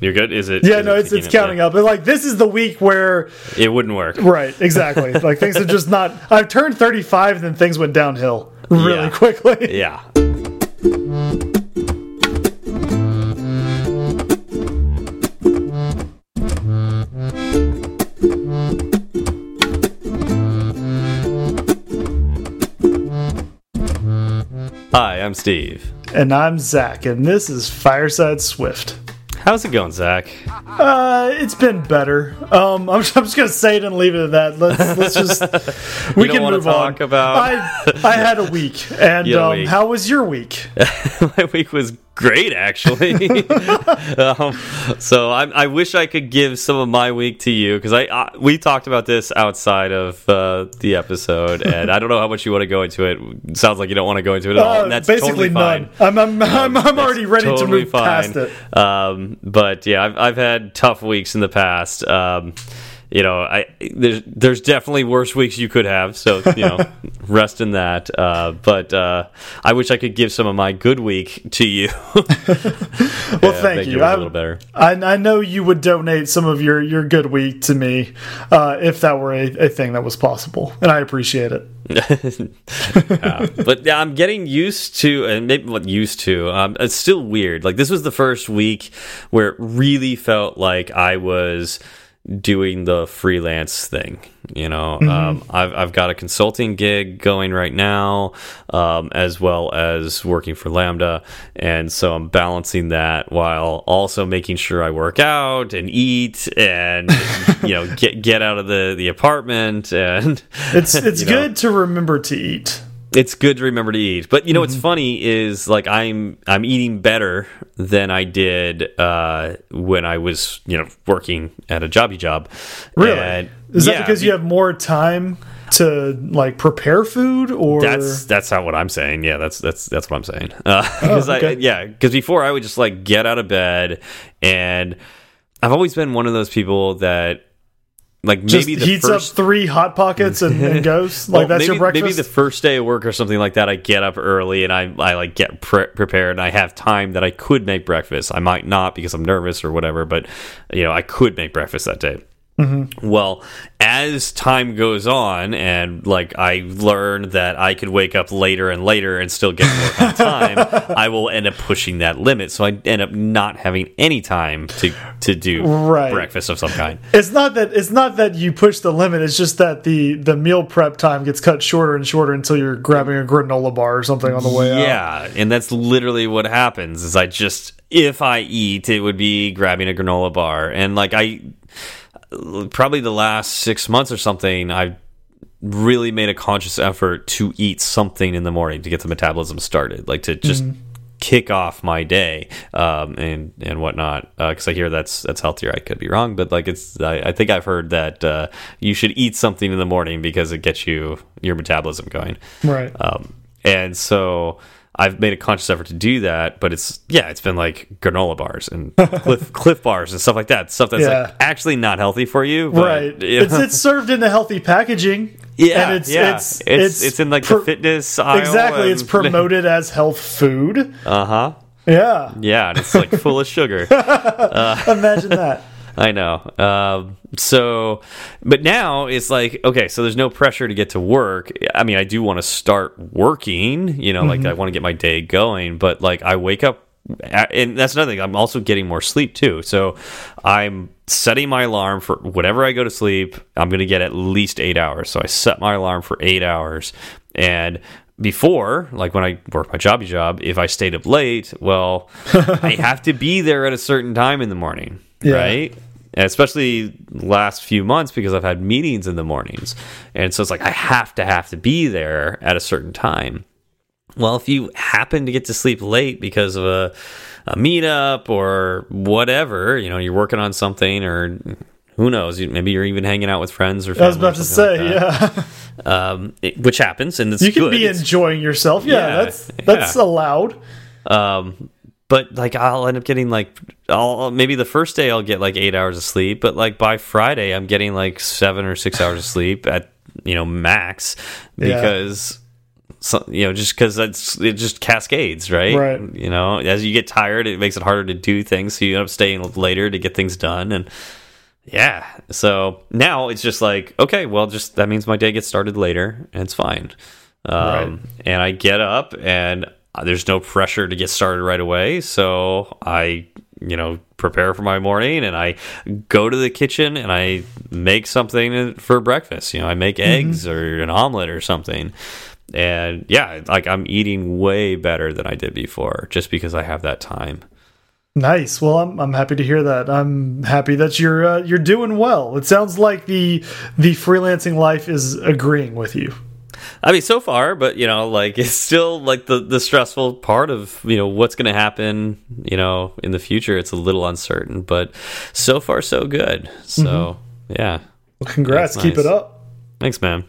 You're good. Is it? Yeah, is no, it it's it's counting up. But like this is the week where It wouldn't work. right, exactly. like things are just not. I've turned 35, and then things went downhill really Yeah. quickly. Yeah. Hi, I'm Steve. And I'm Zach, and this is Fireside Swift. How's it going, Zach? Uh, it's been better. Um, I'm, I'm just gonna say it and leave it at that. Let's let's just we can move talk on. about- I I had a week, and a um, week. how was your week? My week was great, actually. um, so I, I wish I could give some of my week to you because I, I we talked about this outside of uh, the episode, and I don't know how much you want to go into it. It sounds like you don't want to go into it at all. Uh, that's basically totally fine. none. I'm I'm I'm, I'm already ready to totally move past it. Um, but yeah, I've I've had tough weeks in the past. Um, you know, I there's there's definitely worse weeks you could have. So you know, rest in that. Uh, but uh, I wish I could give some of my good week to you. Well, Yeah, thank you. a I- little better. I, I know you would donate some of your, your good week to me uh, if that were a, a thing that was possible, and I appreciate it. Yeah. but yeah, I'm getting used to, and maybe what used to. Um, it's still weird. Like this was the first week where it really felt like I was doing the freelance thing. You know, um, I've I've got a consulting gig going right now, um, as well as working for Lambda, and so I'm balancing that while also making sure I work out and eat and you know get get out of the the apartment and It's it's you know. good to remember to eat. It's good to remember to eat. But you know what's Mm-hmm. funny is like I'm I'm eating better than I did uh, when I was you know working at a jobby job. Really? And, Is that yeah, because you have more time to like prepare food, or That's that's not what I'm saying. Yeah, that's that's that's what I'm saying. Because Oh, okay. I yeah, because before I would just like get out of bed, and I've always been one of those people that like just maybe the heats first up three hot pockets and, and goes like Well, that's maybe, your breakfast? Maybe the first day of work or something like that, I get up early and I, I like get pre prepared and I have time that I could make breakfast. I might not because I'm nervous or whatever, but you know I could make breakfast that day. Mm-hmm. Well, as time goes on, and like I learn that I could wake up later and later and still get work on time, I will end up pushing that limit. So I end up not having any time to to do Right. breakfast of some kind. It's not that it's not that you push the limit. It's just that the the meal prep time gets cut shorter and shorter until you're grabbing a granola bar or something on the way out. Yeah, and that's literally what happens. Is I just if I eat, it would be grabbing a granola bar, and like I probably the last six months or something, I really made a conscious effort to eat something in the morning to get the metabolism started, like to just. Kick off my day um, and and whatnot because I hear that's that's healthier. I could be wrong, but like it's I, I think I've heard that uh, you should eat something in the morning because it gets you your metabolism going. Right. Um, and so I've made a conscious effort to do that, but it's yeah, it's been like granola bars and Clif Clif bars and stuff like that. Stuff that's Yeah. like actually not healthy for you. But, right. you It's know. it's served in the healthy packaging. yeah, and it's yeah. it's it's it's in like the fitness aisle. Exactly. It's promoted as health food. Uh huh. Yeah. Yeah, and it's like full of sugar. Imagine that. I know. Um, so, but now it's like, okay, so there's no pressure to get to work. I mean, I do want to start working, you know, like I want to get my day going, but like I wake up, and that's another thing. I'm also getting more sleep too. So I'm setting my alarm for whenever I go to sleep, I'm going to get at least eight hours. So I set my alarm for eight hours. And before, like when I worked my jobby job, if I stayed up late, well, I have to be there at a certain time in the morning, Yeah. right? Especially last few months because I've had meetings in the mornings. And so it's like I have to have to be there at a certain time. Well, if you happen to get to sleep late because of a, a meetup or whatever, you know, you're working on something or who knows, maybe you're even hanging out with friends or I was family about to say, like yeah. Um, it- which happens and it's You can good. be It's- enjoying yourself. Yeah, Yeah, that's that's yeah. allowed. Um, but like I'll end up getting like I'll maybe the first day I'll get like eight hours of sleep, but like by Friday I'm getting like seven or six hours of sleep at you know max Yeah. because so, you know, just because it's it just cascades, right? Right. You know, as you get tired, it makes it harder to do things, so you end up staying later to get things done, and yeah. So now it's just like, okay, well, just that means my day gets started later, and it's fine. Um, Right. And I get up, and there's no pressure to get started right away, so I, you know, prepare for my morning, and I go to the kitchen and I make something for breakfast. You know, I make eggs or an omelet or something. And yeah, like I'm eating way better than I did before just because I have that time. Nice. Well, I'm I'm happy to hear that. I'm happy that you're uh, you're doing well. It sounds like the the freelancing life is agreeing with you. I mean, so far, but you know, like it's still like the the stressful part of you know what's going to happen. You know, in the future, it's a little uncertain, but so far so good. So mm-hmm. yeah, Well, congrats. That's Keep it up. thanks, man.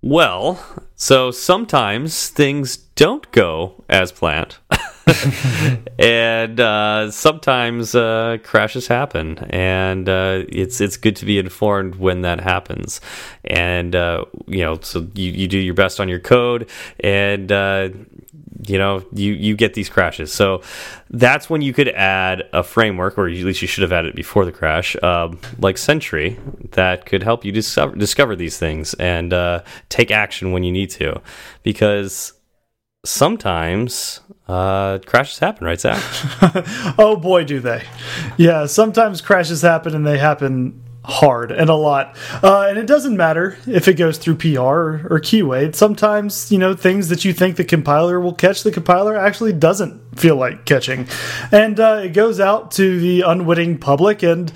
Well, so sometimes things don't go as planned. and uh, sometimes uh, crashes happen, and uh, it's it's good to be informed when that happens. And uh, you know, so you, you do your best on your code, and uh, you know you you get these crashes. So that's when you could add a framework, or at least you should have added it before the crash, um, like Sentry, that could help you discover discover these things and uh, take action when you need to, because sometimes uh, crashes happen, right, Zach? Oh boy, do they! Yeah, sometimes crashes happen and they happen hard and a lot. Uh, and it doesn't matter if it goes through PR or, or QA. Sometimes you know things that you think the compiler will catch, the compiler actually doesn't feel like catching, and uh, it goes out to the unwitting public, and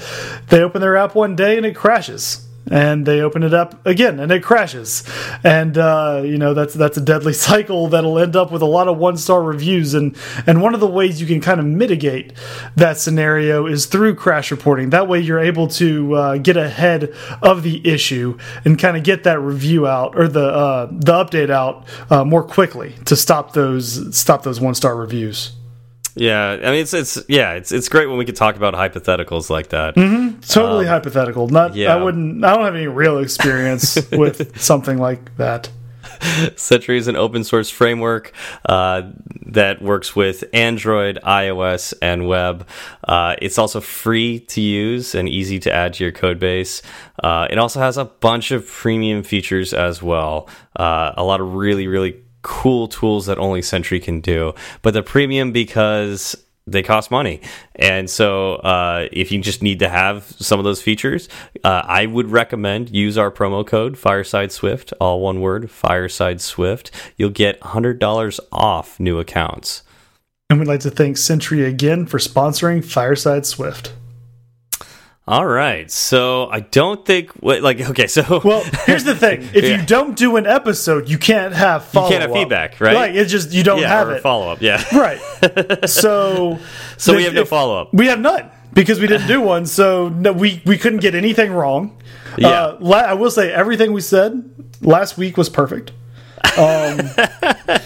they open their app one day and it crashes. And they open it up again and it crashes. And uh, you know that's that's a deadly cycle that'll end up with a lot of one star reviews. And and one of the ways you can kind of mitigate that scenario is through crash reporting. That way you're able to uh, get ahead of the issue and kind of get that review out or the uh, the update out uh, more quickly to stop those stop those one star reviews Yeah, I mean it's it's yeah, it's it's great when we can talk about hypotheticals like that. totally hypothetical not yeah. i wouldn't i don't have any real experience with something like that Sentry is an open source framework uh, that works with Android, iOS, and web. Uh, it's also free to use and easy to add to your code base. Uh, it also has a bunch of premium features as well. Uh, a lot of really, really cool tools that only Sentry can do. But the premium because they cost money. And so, uh, if you just need to have some of those features, uh, I would recommend use our promo code Fireside Swift, all one word, Fireside Swift. You'll get $100 off new accounts. And we'd like to thank Sentry again for sponsoring Fireside Swift. All right. So, I don't think, like, okay, so. Well, here's the thing: if Yeah. you don't do an episode, you can't have follow up. you can't have feedback, right? Right. It's just you don't yeah, have it. follow up. Yeah. Right. So. So, we have no follow up. We have none because we didn't do one. So no, we we couldn't get anything wrong. Yeah. Uh, la I will say everything we said last week was perfect.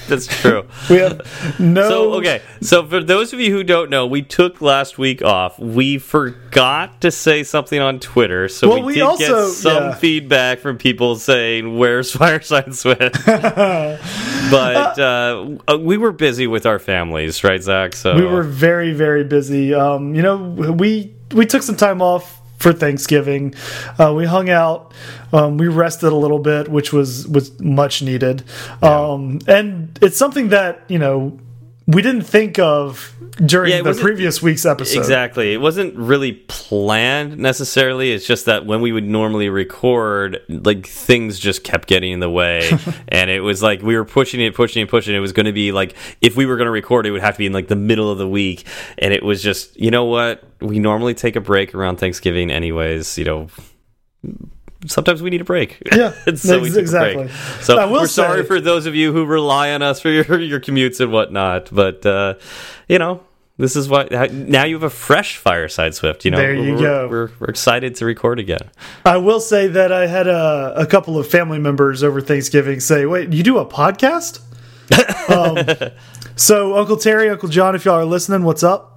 That's true. We have no. So okay, so for those of you who don't know, we took last week off. We forgot to say something on Twitter, so Well, we, we did also- get some yeah. feedback from people saying, "Where's Fireside Swift?" but uh, uh, we were busy with our families, right, Zach? So we were very very busy um you know we we took some time off for thanksgiving. Uh, we hung out um, we rested a little bit which was was much needed. Um and it's something that you know we didn't think of during Yeah, the previous week's episode Exactly. It wasn't really planned necessarily. It's just that when we would normally record, like things just kept getting in the way. and it was like we were pushing it, pushing it, pushing it. It was going to be like, if we were going to record, it would have to be in like the middle of the week. And it was just, you know what? We normally take a break around Thanksgiving, anyways. You know, sometimes we need a break. Yeah, so we ex- took a exactly. So I will we're sorry for those of you who rely on us for your your commutes and whatnot. But uh, you know, this is why now you have a fresh Fireside Swift. You know, There you we're, go. We're, we're excited to record again. i will say that i had a, a couple of family members over thanksgiving say wait you do a podcast um, so uncle terry uncle john if y'all are listening what's up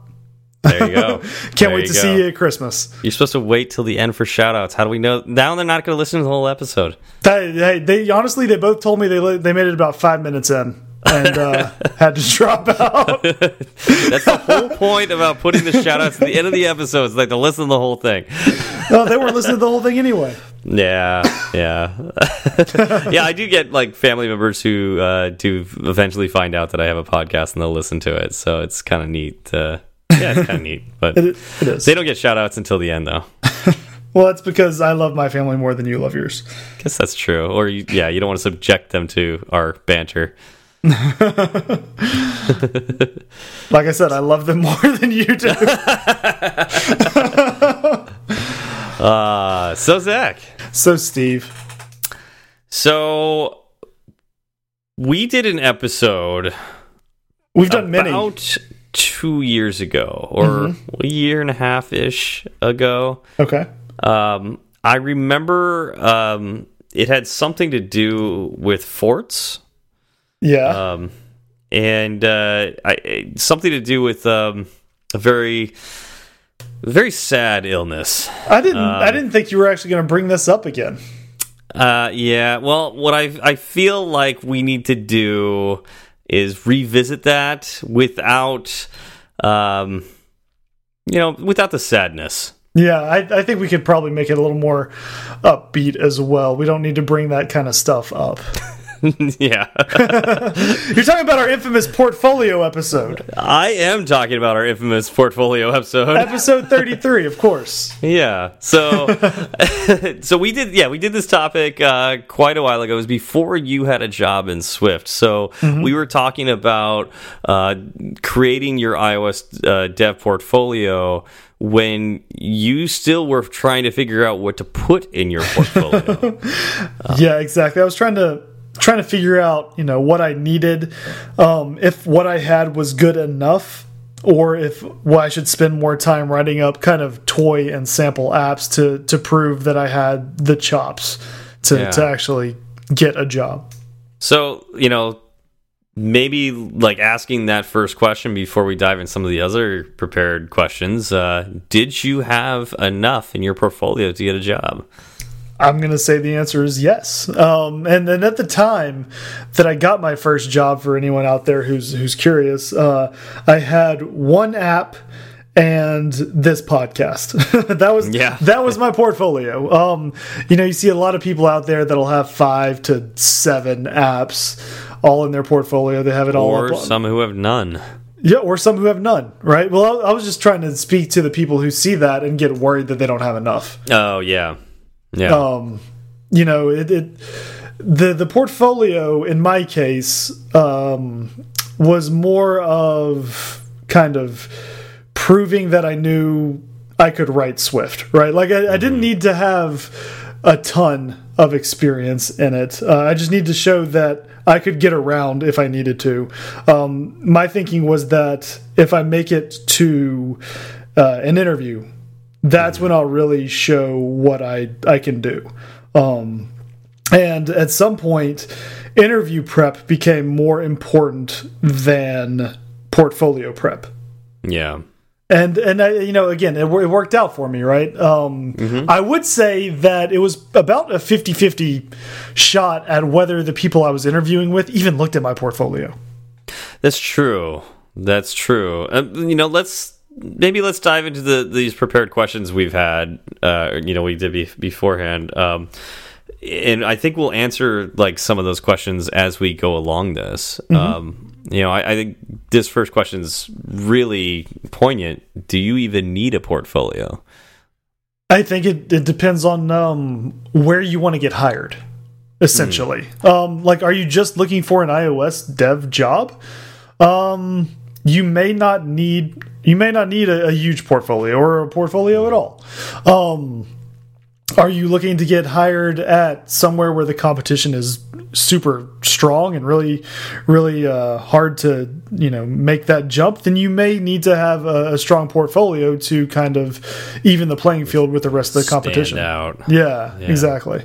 There you go. Can't There wait to go. see you at Christmas. You're supposed to wait till the end for shout outs. How do we know? Now they're not going to listen to the whole episode. They, they, they honestly, they both told me they they made it about five minutes in and uh, had to drop out. That's the whole point about putting the shout outs at the end of the episode. It's like to listen to the whole thing. no, they weren't listening to the whole thing anyway. Yeah, yeah, yeah. I do get like family members who uh, do eventually find out that I have a podcast and they'll listen to it. So it's kind of neat. Uh, yeah, it's kind of neat. But It, it is. they don't get shout outs until the end, though. Well, that's because I love my family more than you love yours. guess that's true. Or you, yeah, you don't want to subject them to our banter. Like I said, I love them more than you do. Uh, so Zach, so, Steve, so we did an episode we've done many. Two years ago, or a year and a half ish ago. Okay. Um, I remember um, it had something to do with forts. Yeah. um, and uh, I, something to do with um, a very, very sad illness. I didn't. um, I didn't think you were actually going to bring this up again. Uh, yeah. Well, what I I feel like we need to do is revisit that without, um, you know, without the sadness. Yeah, I, I think we could probably make it a little more upbeat as well. We don't need to bring that kind of stuff up. yeah, You're talking about our infamous portfolio episode, I am talking about our infamous portfolio episode. episode 33, of course. Yeah. So so we did yeah, we did this topic uh quite a while ago. It was before you had a job in Swift. So we were talking about uh creating your iOS uh, dev portfolio when you still were trying to figure out what to put in your portfolio. Yeah, exactly. I was trying to trying to figure out, you know, what I needed, um, if what I had was good enough, or if well, I should spend more time writing up kind of toy and sample apps to to prove that I had the chops to Yeah. to actually get a job. so, you know, maybe like asking that first question before we dive in some of the other prepared questions, uh did you have enough in your portfolio to get a job? I'm going to say the answer is yes. Um, and then at the time that I got my first job, for anyone out there who's who's curious, uh, I had one app and this podcast. that was Yeah. that was my portfolio. Um, you know, you see a lot of people out there that'll have five to seven apps all in their portfolio. They have it all Or some who have none. yeah, or some who have none. Right. Well, I, I was just trying to speak to the people who see that and get worried that they don't have enough. Oh yeah, yeah. um you know it, it the the portfolio in my case um was more of kind of proving that I knew I could write Swift, right? Like I, I didn't need to have a ton of experience in it. Uh, I just need to show that I could get around if I needed to. Um, my thinking was that if I make it to uh, an interview, that's when I'll really show what I I can do. Um, and at some point, interview prep became more important than portfolio prep. yeah. And and I, you know, again, it, it worked out for me, right? Um, I would say that it was about a 50-50 shot at whether the people I was interviewing with even looked at my portfolio. That's true. That's true. Uh, you know, let's maybe let's dive into the these prepared questions we've had. Uh, you know, we did be, beforehand. Um, and I think we'll answer like some of those questions as we go along this. Um, you know, I, I think this first question is really poignant. Do you even need a portfolio? I think it, it depends on um, where you want to get hired, essentially. Um, like, are you just looking for an iOS dev job? Um, you may not need you may not need a, a huge portfolio or a portfolio at all. Um, are you looking to get hired at somewhere where the competition is super strong and really really uh, hard to you know make that jump then you may need to have a, a strong portfolio to kind of even the playing field with the rest of the competition Stand out. yeah, exactly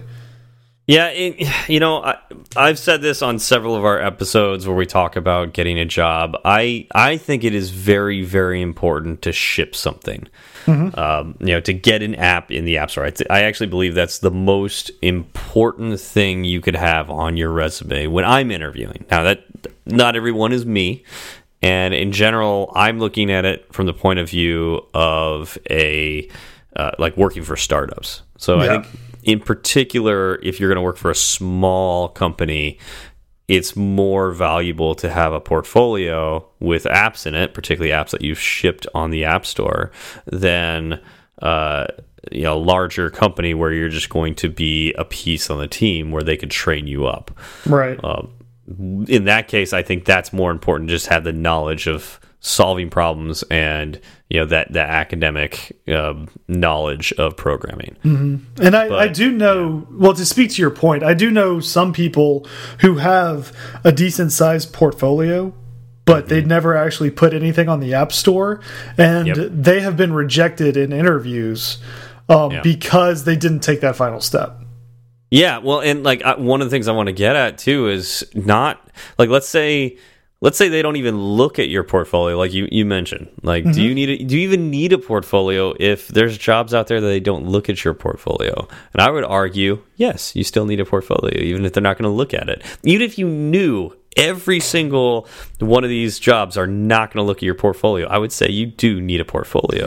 Yeah, it, you know, I've said this on several of our episodes where we talk about getting a job. I I think it is very very important to ship something. Mm -hmm. um, you know, to get an app in the App Store. I, I, actually believe that's the most important thing you could have on your resume when I'm interviewing. Now that not everyone is me, and in general, I'm looking at it from the point of view of a uh, like working for startups. So yeah. I think in particular, if you're going to work for a small company, it's more valuable to have a portfolio with apps in it, particularly apps that you've shipped on the App Store, than uh, you know, larger company where you're just going to be a piece on the team where they could train you up. Right. Um, in that case, I think that's more important. Just have the knowledge of solving problems and you know that that academic um, knowledge of programming. Mm -hmm. And I, but, I do know yeah. well to speak to your point, I do know some people who have a decent sized portfolio. But mm -hmm. they'd never actually put anything on the App Store, and yep. they have been rejected in interviews um, yeah. because they didn't take that final step. Yeah, well, and like one of the things I want to get at too is not like let's say let's say they don't even look at your portfolio like you, you mentioned. Like mm -hmm. do you mm-hmm. need a, do you even need a portfolio if there's jobs out there that they don't look at your portfolio? And i would argue yes you still need a portfolio even if they're not going to look at it. Even if you knew every single one of these jobs are not going to look at your portfolio i would say you do need a portfolio.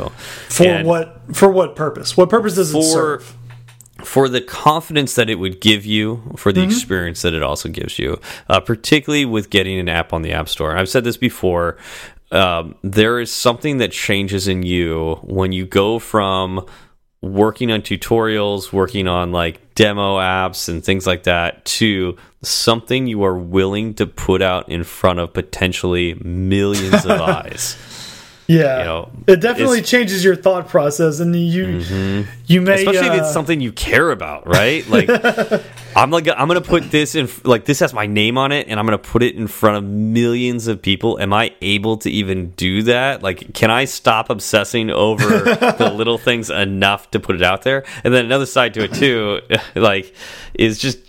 For and what for what purpose? What purpose does it serve for the confidence that it would give you, for the mm -hmm. experience that it also gives you, uh, particularly with getting an app on the App Store. I've said this before. Um, there is something that changes in you when you go from working on tutorials, working on like demo apps and things like that, to something you are willing to put out in front of potentially millions of eyes. Yeah, you know, it definitely changes your thought process, and you mm -hmm. you may especially uh, if it's uh, something you care about, right? Like I'm like I'm gonna put this in like this has my name on it, and I'm gonna put it in front of millions of people. Am I able to even do that? Like, can I stop obsessing over the little things enough to put it out there? And then another side to it too, like, is just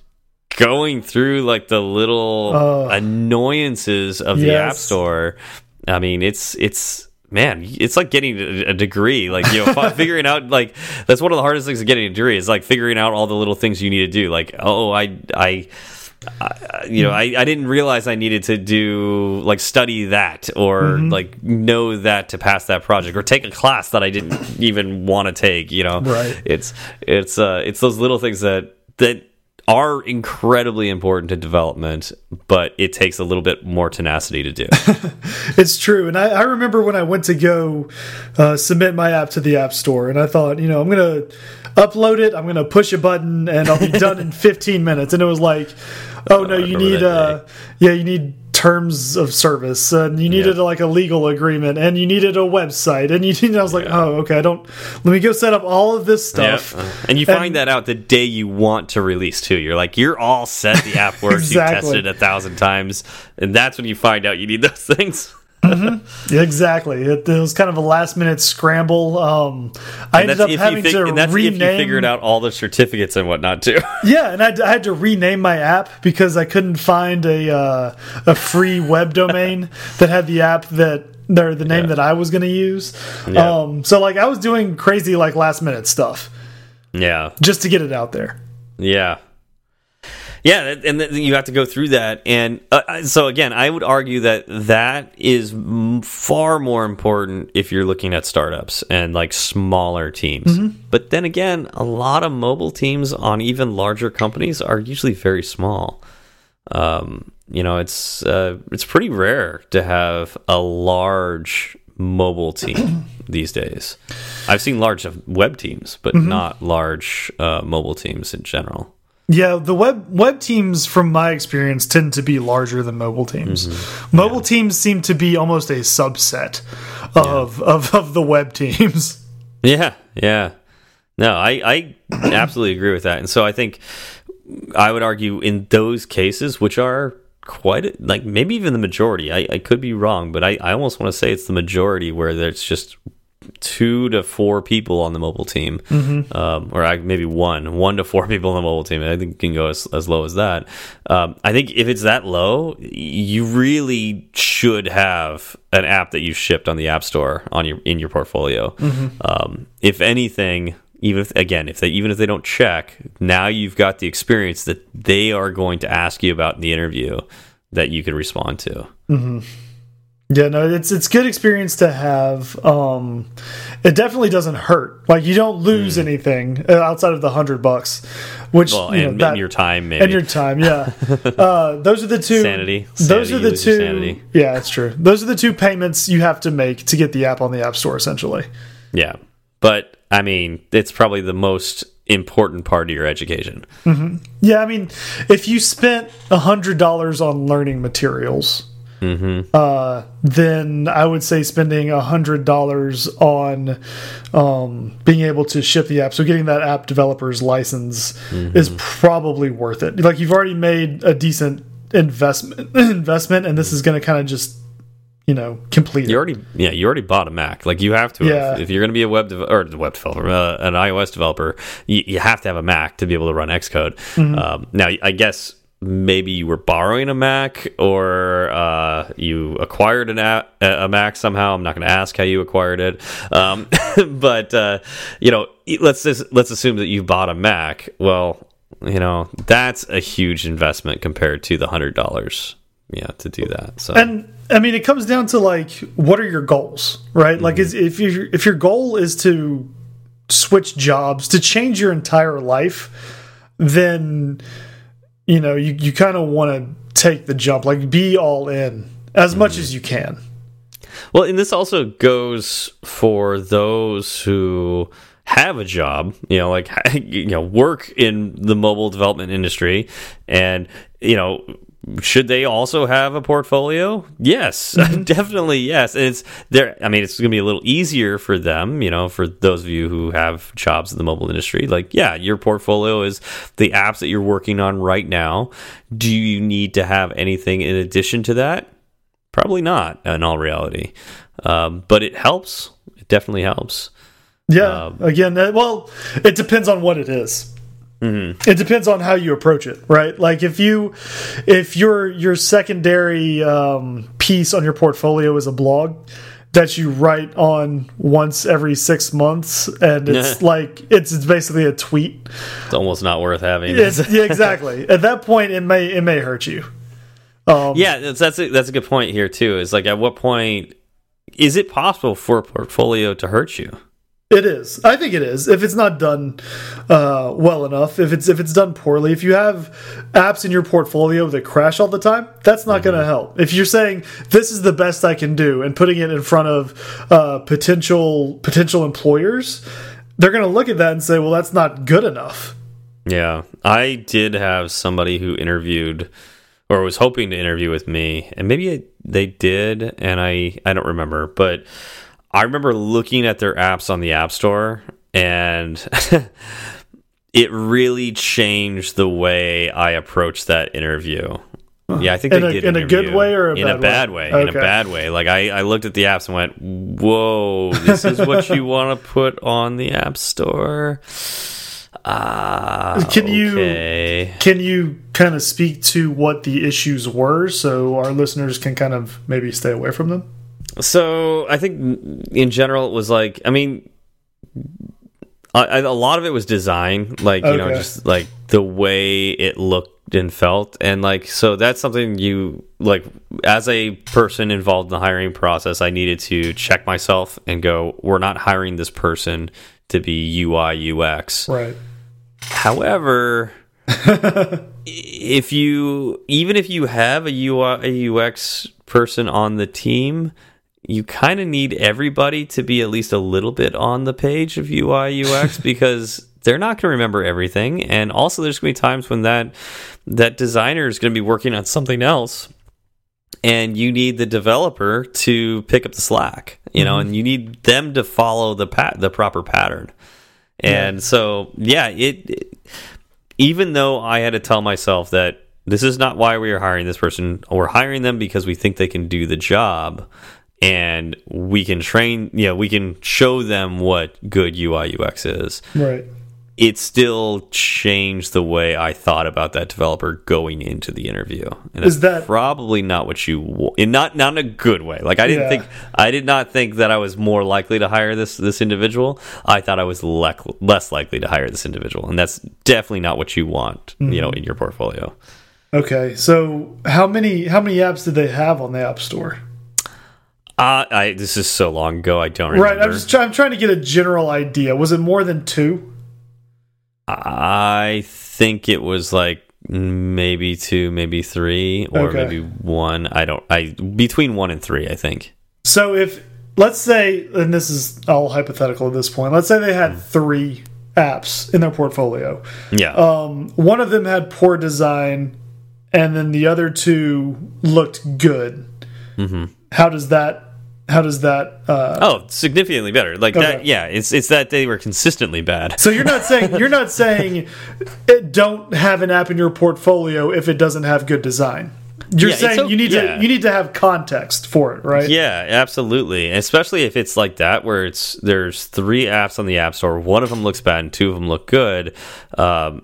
going through like the little uh, annoyances of yes. the app store. I mean, it's it's man it's like getting a degree like you know figuring out like that's one of the hardest things of getting a degree is like figuring out all the little things you need to do like oh i i I, you know, I, I didn't realize I needed to do like study that or mm -hmm. like know that to pass that project or take a class that I didn't even want to take. You know, right? It's it's uh it's those little things that that are incredibly important to development, but it takes a little bit more tenacity to do. it's true. And I, I, remember when I went to go uh, submit my app to the App Store, and I thought, you know, I'm going to upload it, I'm going to push a button, and I'll be done in 15 minutes. And it was like, oh, no, you need, uh, yeah, you need terms of service and you needed yeah. like a legal agreement and you needed a website and you needed, I was like, yeah. oh, okay, I don't, let me go set up all of this stuff. Yeah. And you find and, that out the day you want to release too. You're like, you're all set. The app works. exactly. You tested it a thousand times. And that's when you find out you need those things. Mm -hmm. Exactly. It, it, was kind of a last minute scramble. Um, I ended up having to and that's rename. If you figured out all the certificates and whatnot too. yeah, and I, I, had to rename my app because I couldn't find a uh, a free web domain that had the app that or the name yeah. that I was going to use. Yeah. Um, so like I was doing crazy like last minute stuff. Yeah. Just to get it out there. Yeah. Yeah, and you have to go through that, and uh, so again, I would argue that that is far more important if you're looking at startups and like smaller teams. Mm -hmm. But then again, a lot of mobile teams on even larger companies are usually very small. Um, you know, it's uh, it's pretty rare to have a large mobile team these days. I've seen large web teams, but mm -hmm. not large uh, mobile teams in general. Yeah, the web web teams, from my experience, tend to be larger than mobile teams. Mm -hmm. Mobile yeah. teams seem to be almost a subset of, yeah. of of the web teams. Yeah, yeah. No, I I absolutely agree with that, and so I think I would argue in those cases, which are quite like maybe even the majority. I, I could be wrong, but I, I almost want to say it's the majority where there's just two to four people on the mobile team, um, or maybe one, one to four people on the mobile team. I think it can go as, as low as that. Um, I think if it's that low, you really should have an app that you shipped on the App Store on your in your portfolio. Um, if anything, even if again, if they even if they don't check, now you've got the experience that they are going to ask you about in the interview that you can respond to. Yeah, no, it's it's good experience to have. Um, it definitely doesn't hurt. Like you don't lose anything uh, outside of the hundred bucks, which Hmm. Well, you know, and, that- and your time, maybe. and your time. Yeah, uh, those are the two. Sanity. Those Sanity, are the two. sanity. Yeah, that's true. Those are the two payments you have to make to get the app on the App Store. Essentially, Yeah. But I mean, it's probably the most important part of your education. yeah. I mean, if you spent a hundred dollars on learning materials. Mm-hmm. Uh, then I would say spending a hundred dollars on um, being able to ship the app. So getting that app developer's license Mm-hmm. is probably worth it. Like you've already made a decent investment investment, and this is going to kind of just you know complete You it. already, yeah, you already bought a Mac. Like you have to, Yeah. if, if you're going to be a web or web developer, uh, an iOS developer, you, you have to have a Mac to be able to run Xcode. Mm-hmm. Um, now, I guess maybe you were borrowing a Mac or uh, you acquired an a, a Mac somehow. I'm not going to ask how you acquired it, um, but uh, you know, let's just, let's assume that you bought a Mac. Well, you know, that's a huge investment compared to the hundred dollars. Yeah, to do that. So And I mean, it comes down to like, what are your goals, right? Like, is if your if your goal is to switch jobs to change your entire life, then you know you you kind of want to take the jump, like be all in as much mm-hmm. as you can. Well, and this also goes for those who have a job, you know, like you know, work in the mobile development industry, and you know, should they also have a portfolio? Yes, definitely yes. And it's there. I mean, it's going to be a little easier for them, you know, for those of you who have jobs in the mobile industry. Like, yeah, your portfolio is the apps that you're working on right now. Do you need to have anything in addition to that? Probably not, in all reality. Um, but it helps. It definitely helps. Yeah. Um, Again, well, it depends on what it is. Mm-hmm. It depends on how you approach it, right? Like if you, if your your secondary um, piece on your portfolio is a blog that you write on once every six months, and it's like it's, it's basically a tweet. It's almost not worth having. Yeah, exactly. At that point, it may it may hurt you. yeah, that's that's a, that's a good point here too. Is like at what point is it possible for a portfolio to hurt you? It is. I think it is. If it's not done uh, well enough, if it's if it's done poorly, if you have apps in your portfolio that crash all the time, that's not going to help. If you're saying this is the best I can do and putting it in front of uh, potential potential employers, they're going to look at that and say, "Well, that's not good enough." Yeah, I did have somebody who interviewed or was hoping to interview with me, and maybe they did, and I I don't remember, but I remember looking at their apps on the App Store, and it really changed the way I approached that interview. Yeah, I think In they a- did in a good way or a in bad a bad way? way? In a bad way. Like I, I looked at the apps and went, "Whoa, this is what you want to put on the App Store." Ah, Can you- Can you kind of speak to what the issues were so our listeners can kind of maybe stay away from them? So I think mm, in general it was like I mean, I, I, a lot of it was design, like you know, just like the way it looked and felt, and like so that's something you like as a person involved in the hiring process. I needed to check myself and go, we're not hiring this person to be UI UX. Right. However, if you even if you have a UI a UX person on the team, you kind of need everybody to be at least a little bit on the page of UI UX because they're not going to remember everything. And also there's going to be times when that that designer is going to be working on something else and you need the developer to pick up the slack you know and mm-hmm. you need them to follow the pat the proper pattern. And so yeah it, it even though i had to tell myself that this is not why we are hiring this person we're hiring them because we think they can do the job and we can train. yeah we can show them what good UI UX is. Right. It still changed the way I thought about that developer going into the interview. And Is that- probably not what you in not not in a good way? Like I didn't Yeah. think I did not think that I was more likely to hire this this individual. I thought I was lec less likely to hire this individual, and that's definitely not what you want. You Mm-hmm. know, in your portfolio. Okay. So how many how many apps did they have on the App Store? Uh, I this is so long ago. I don't remember. Right. I'm just try, I'm trying to get a general idea. Was it more than two? I think it was like maybe two, maybe three, or Okay. maybe one. I don't. I between one and three. I think. So if let's say, and this is all hypothetical at this point, let's say they had three apps in their portfolio. Yeah. Um, one of them had poor design, and then the other two looked good. Mm-hmm. How does that? How does that? Uh, oh, significantly better. Like that. Yeah. It's it's that they were consistently bad. so you're not saying you're not saying it don't have an app in your portfolio if it doesn't have good design. You're Yeah, saying you need yeah. to you need to have context for it, right? Yeah, absolutely. Especially if it's like that, where it's there's three apps on the App Store. One of them looks bad, and two of them look good. Um,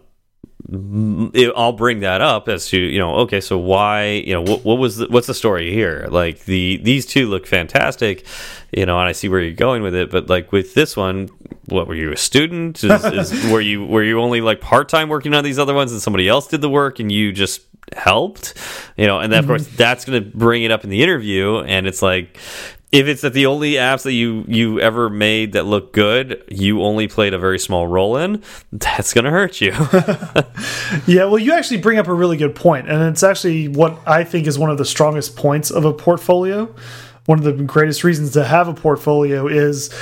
it, I'll bring that up as to you know, okay, so why you know what, what was the, what's the story here? Like the these two look fantastic, you know, and I see where you're going with it. But like with this one, what were you a student? Is, is, were you were you only like part time working on these other ones, and somebody else did the work, and you just helped, you know? And then of mm-hmm. course that's going to bring it up in the interview, and it's like if it's that the only apps that you you ever made that look good, you only played a very small role in, that's going to hurt you. Yeah, well, you actually bring up a really good point, and it's actually what I think is one of the strongest points of a portfolio. One of the greatest reasons to have a portfolio is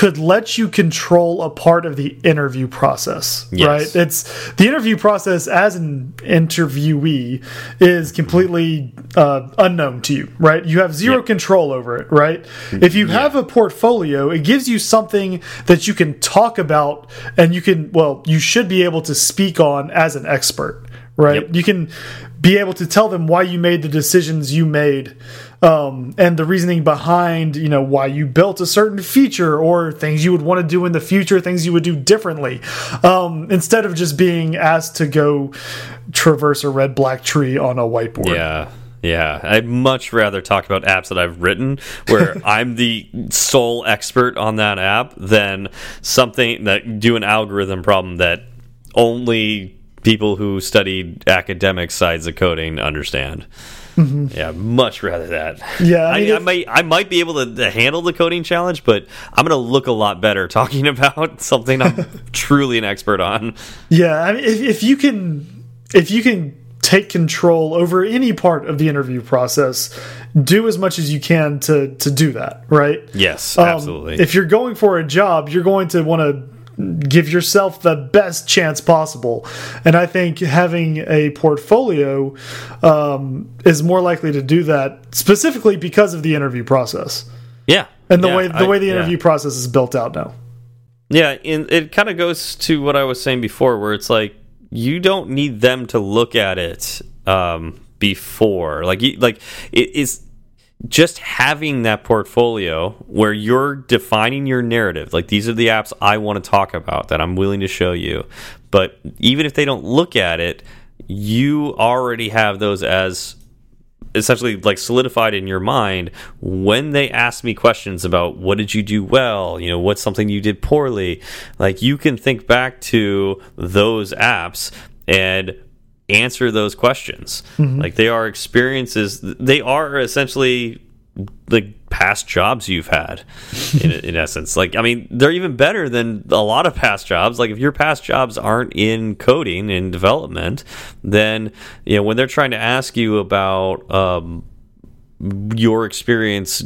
could let you control a part of the interview process, Yes. right? It's the interview process as an interviewee is completely uh, unknown to you, right? You have zero Yep. control over it, right? If you have a portfolio, it gives you something that you can talk about and you can, well, you should be able to speak on as an expert, right? Yep. You can be able to tell them why you made the decisions you made um, and the reasoning behind, you know, why you built a certain feature or things you would want to do in the future, things you would do differently, um, instead of just being asked to go traverse a red black tree on a whiteboard. Yeah. Yeah, I'd much rather talk about apps that I've written where I'm the sole expert on that app than something that do an algorithm problem that only people who studied academic sides of coding understand. Yeah, much rather that. Yeah, I I, mean, I, if- might I might be able to, to handle the coding challenge, but I'm going to look a lot better talking about something I'm truly an expert on. Yeah, I mean, if, if you can, if you can take control over any part of the interview process, do as much as you can to to do that, right? Yes, Um, absolutely. If you're going for a job, you're going to want to give yourself the best chance possible, and I think having a portfolio um, is more likely to do that, specifically because of the interview process yeah, and the yeah, way the I- way the yeah. interview process is built out now. Yeah, and it kind of goes to what I was saying before, where it's like you don't need them to look at it um, before, like, you, like it is just having that portfolio where you're defining your narrative. Like these are the apps I want to talk about that I'm willing to show you, but even if they don't look at it, you already have those as essentially like solidified in your mind when they ask me questions about what did you do well you know what's something you did poorly like you can think back to those apps and answer those questions. Like they are experiences they are essentially like past jobs you've had in, in essence. Like i mean they're even better than a lot of past jobs. Like if your past jobs aren't in coding and development then you know when they're trying to ask you about um, your experience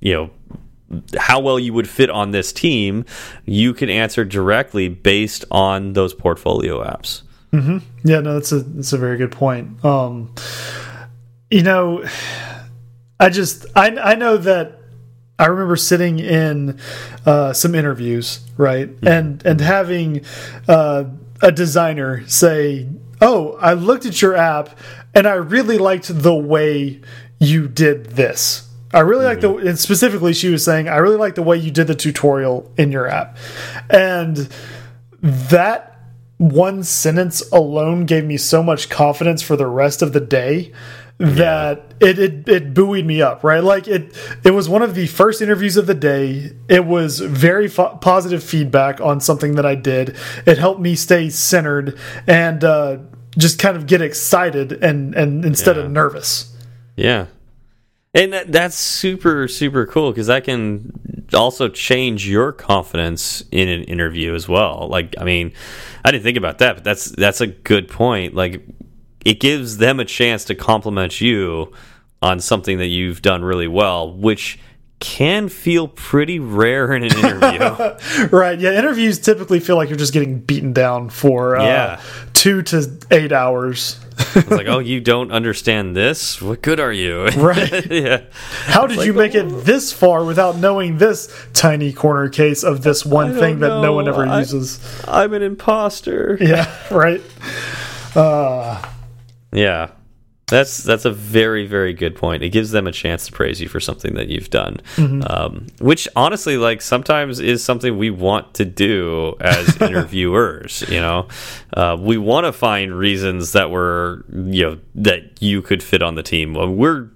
you know how well you would fit on this team you can answer directly based on those portfolio apps Yeah, no, that's a that's a very good point. Um, you know, I just I I know that I remember sitting in uh, some interviews, right, and and having uh, a designer say, "Oh, I looked at your app and I really liked the way you did this." I really like the and specifically she was saying I really like the way you did the tutorial in your app. And that one sentence alone gave me so much confidence for the rest of the day that it, it it buoyed me up right? Like it it was one of the first interviews of the day. It was very positive feedback on something that i did. It helped me stay centered and uh, just kind of get excited and and instead Yeah. of nervous. Yeah. And that, that's super, super cool because that can also change your confidence in an interview as well. Like, I mean, I didn't think about that, but that's that's a good point. Like, it gives them a chance to compliment you on something that you've done really well, which can feel pretty rare in an interview. right yeah interviews typically feel like you're just getting beaten down for uh, Yeah. two to eight hours it's like, oh, you don't understand this? What good are you? Right. yeah. How did you make it this far without knowing this tiny corner case of this one thing that no one ever I- uses? I'm an imposter. Yeah, right. Uh, Yeah. That's that's a very very good point. It gives them a chance to praise you for something that you've done, um, which honestly, like sometimes is something we want to do as interviewers. You know, uh, we want to find reasons that we're you know that you could fit on the team. Well, We're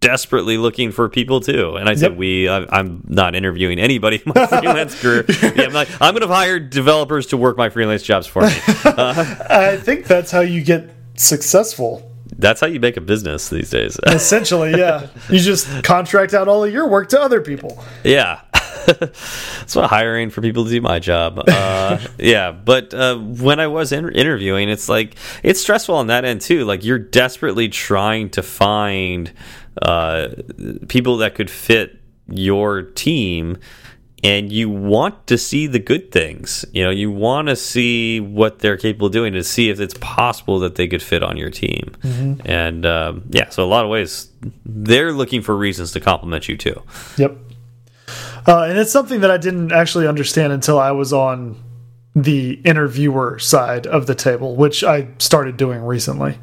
desperately looking for people too, and I said Yep. we. I, I'm not interviewing anybody in my freelance career. Yeah, I'm like I'm going to hire developers to work my freelance jobs for me. I think that's how you get successful. That's how you make a business these days. Essentially, yeah. You just contract out all of your work to other people. Yeah. That's what hiring for people to do my job. Uh, yeah, but uh, when I was in interviewing, it's like it's stressful on that end too. Like you're desperately trying to find uh, people that could fit your team, and you want to see the good things. You know, you want to see what they're capable of doing to see if it's possible that they could fit on your team. And um, yeah, so a lot of ways they're looking for reasons to compliment you too. Yep. Uh, and it's something that I didn't actually understand until I was on the interviewer side of the table, which I started doing recently.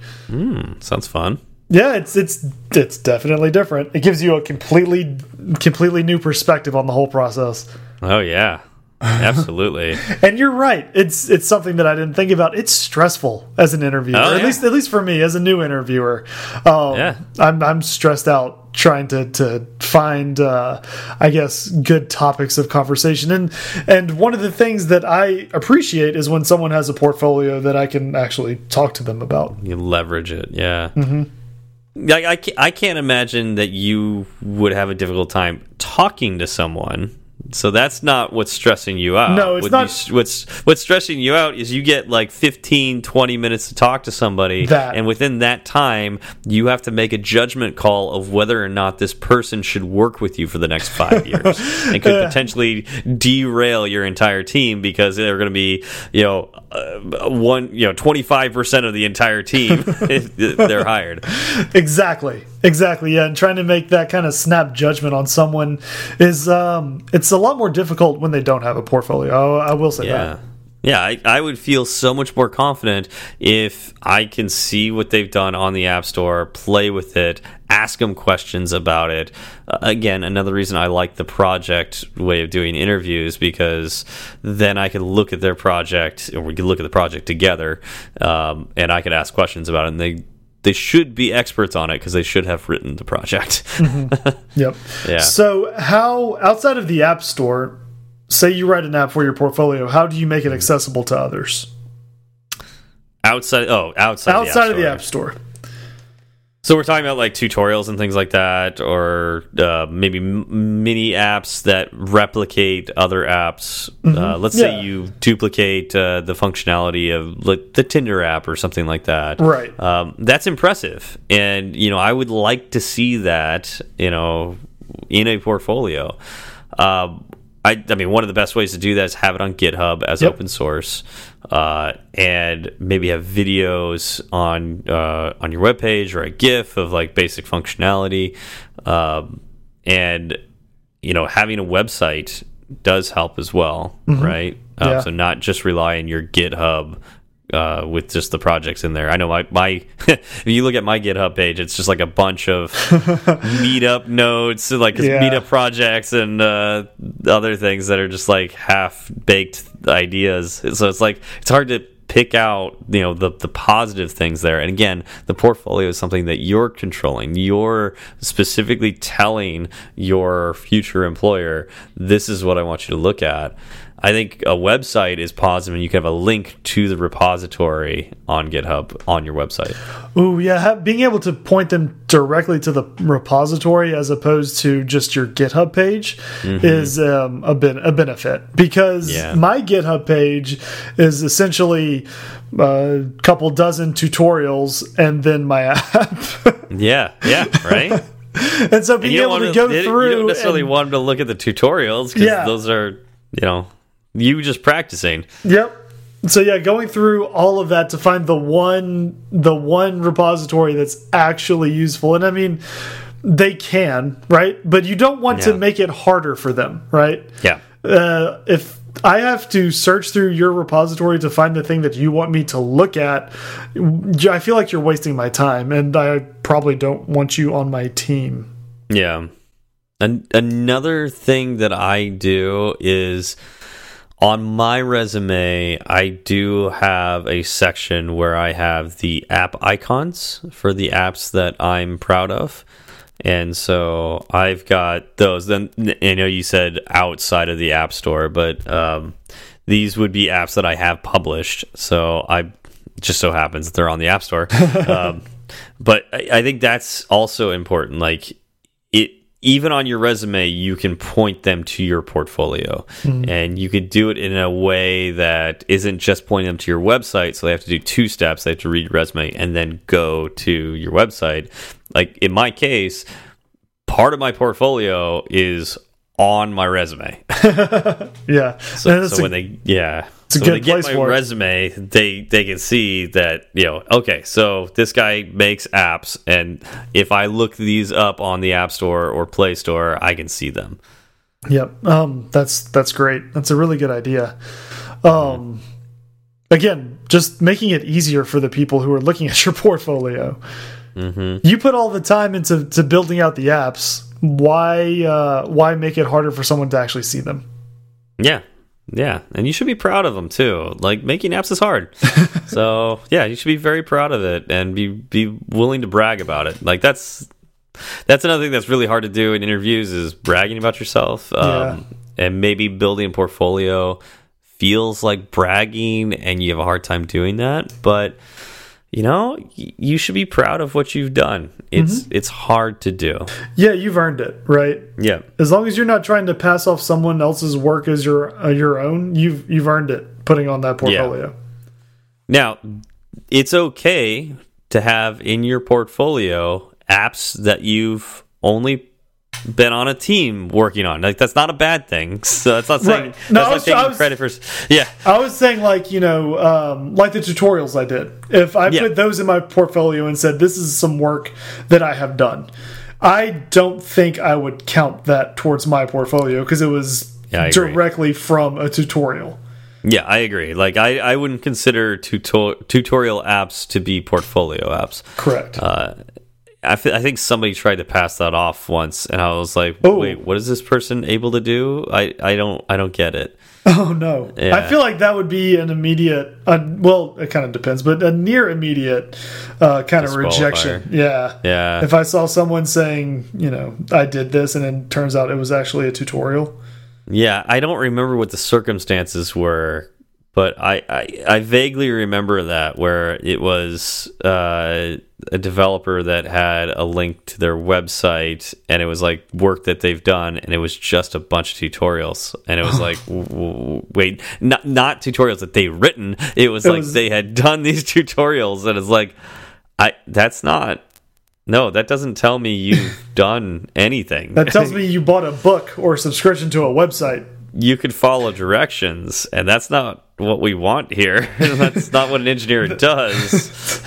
Sounds fun. Yeah, it's it's it's definitely different. It gives you a completely completely new perspective on the whole process. Oh yeah, absolutely. And you're right. It's it's something that I didn't think about. It's stressful as an interviewer. Oh, At least at least for me as a new interviewer. Um, Yeah. I'm I'm stressed out trying to to find uh, I guess good topics of conversation. And and one of the things that I appreciate is when someone has a portfolio that I can actually talk to them about. you leverage it. Yeah. Mm-hmm. Like I, I can't imagine that you would have a difficult time talking to someone. So that's not what's stressing you out. No, it's What not- you- what's what's stressing you out is you get like 15, 20 minutes to talk to somebody, That. and within that time, you have to make a judgment call of whether or not this person should work with you for the next five years, and could potentially derail your entire team because they're going to be, you know, uh, one, you know, twenty five percent of the entire team if they're hired. Exactly. Exactly. Yeah, and trying to make that kind of snap judgment on someone is um it's a lot more difficult when they don't have a portfolio. I, I will say Yeah. that. Yeah, I, I would feel so much more confident if I can see what they've done on the App Store, play with it, ask them questions about it. Uh, again, another reason I like the project way of doing interviews because then I can look at their project, or we can look at the project together, um, and I could ask questions about it. And they they should be experts on it because they should have written the project. Mm-hmm. Yep. Yeah. So, how outside of the App Store, say you write an app for your portfolio, how do you make it accessible to others? outside, oh, outside, Outside of the App Store. So we're talking about like tutorials and things like that, or uh, maybe mini apps that replicate other apps. Uh, let's Yeah. say you duplicate uh, the functionality of like, the Tinder app or something like that. Right. Um, that's impressive, and you know I would like to see that you know in a portfolio. Um, I, I mean, one of the best ways to do that is have it on GitHub as Yep. open source, uh, and maybe have videos on uh, on your webpage or a GIF of like basic functionality, um, and you know having a website does help as well, right? Um, Yeah. So not just rely on your GitHub uh, with just the projects in there. I know my my if you look at my GitHub page, it's just like a bunch of meetup notes, like Yeah. meetup projects and uh, other things that are just like half baked ideas. So it's like it's hard to pick out you know the the positive things there and again the portfolio is something that you're controlling you're specifically telling your future employer this is what i want you to look at i think a website is positive and you can have a link to the repository on github on your website Oh yeah, being able to point them directly to the repository as opposed to just your GitHub page is um, a ben a benefit because Yeah. my GitHub page is essentially a couple dozen tutorials and then my app. yeah yeah right and so And being you don't able want to go you through don't necessarily and- want them to look at the tutorials because Yeah. those are you know you just practicing Yep. So yeah, going through all of that to find the one the one repository that's actually useful. And I mean they can, right? But you don't want to make it harder for them, right? yeah Uh, if I have to search through your repository to find the thing that you want me to look at, I feel like you're wasting my time and I probably don't want you on my team. Yeah. An another thing that I do is on my resume, I do have a section where I have the app icons for the apps that I'm proud of. And so I've got those. Then I know you said outside of the App Store, but um, these would be apps that I have published. So I just so happens that they're on the App Store. um, but I, I think that's also important. Like it, even on your resume, you can point them to your portfolio, hmm. and you could do it in a way that isn't just pointing them to your website. So they have to do two steps: they have to read your resume and then go to your website. Like in my case, part of my portfolio is on my resume. Yeah. So, so when they yeah, a so when good they get place my for it. resume, they they can see that you know okay, so this guy makes apps, and if I look these up on the App Store or Play Store, I can see them. Yep. Um, that's that's great. That's a really good idea. Um, again, just making it easier for the people who are looking at your portfolio. Mm-hmm. You put all the time into to building out the apps. Why uh, why make it harder for someone to actually see them? Yeah, yeah, and you should be proud of them too. Like making apps is hard, so yeah, you should be very proud of it and be be willing to brag about it. Like that's that's another thing that's really hard to do in interviews is bragging about yourself. Um, and maybe building a portfolio feels like bragging, and you have a hard time doing that, but. You know, you should be proud of what you've done. It's it's hard to do. Yeah, you've earned it, right? Yeah. As long as you're not trying to pass off someone else's work as your uh, your own, you've you've earned it. Putting on that portfolio. Now, it's okay to have in your portfolio apps that you've only been on a team working on. Like that's not a bad thing. So that's not saying Right. No, that's I not was- taking I was- credit for. Yeah, I was saying like you know um, like the tutorials I did. If I Yeah. put those in my portfolio and said this is some work that I have done, I don't think I would count that towards my portfolio because it was Yeah, directly from a tutorial. yeah, I agree. Like I, I wouldn't consider tuto tutorial apps to be portfolio apps. Correct. Uh, I, I think somebody tried to pass that off once, and I was like, Oh. "Wait, what is this person able to do? I, I don't I don't get it." oh no, yeah. I feel like that would be an immediate. Uh, well, it kind of depends, but a near immediate uh, kind of rejection. Yeah. Yeah, If I saw someone saying, you know, I did this, and then turns out it was actually a tutorial. Yeah, I don't remember what the circumstances were, but I, I, I vaguely remember that where it was uh, a developer that had a link to their website and it was like work that they've done and it was just a bunch of tutorials. And it was like w- w- wait not not tutorials that they written. It was It like was- they had done these tutorials and it's like I that's not no that doesn't tell me you've done anything. That tells me you bought a book or subscription to a website. you could follow directions, and that's not what we want here. that's not what an engineer does.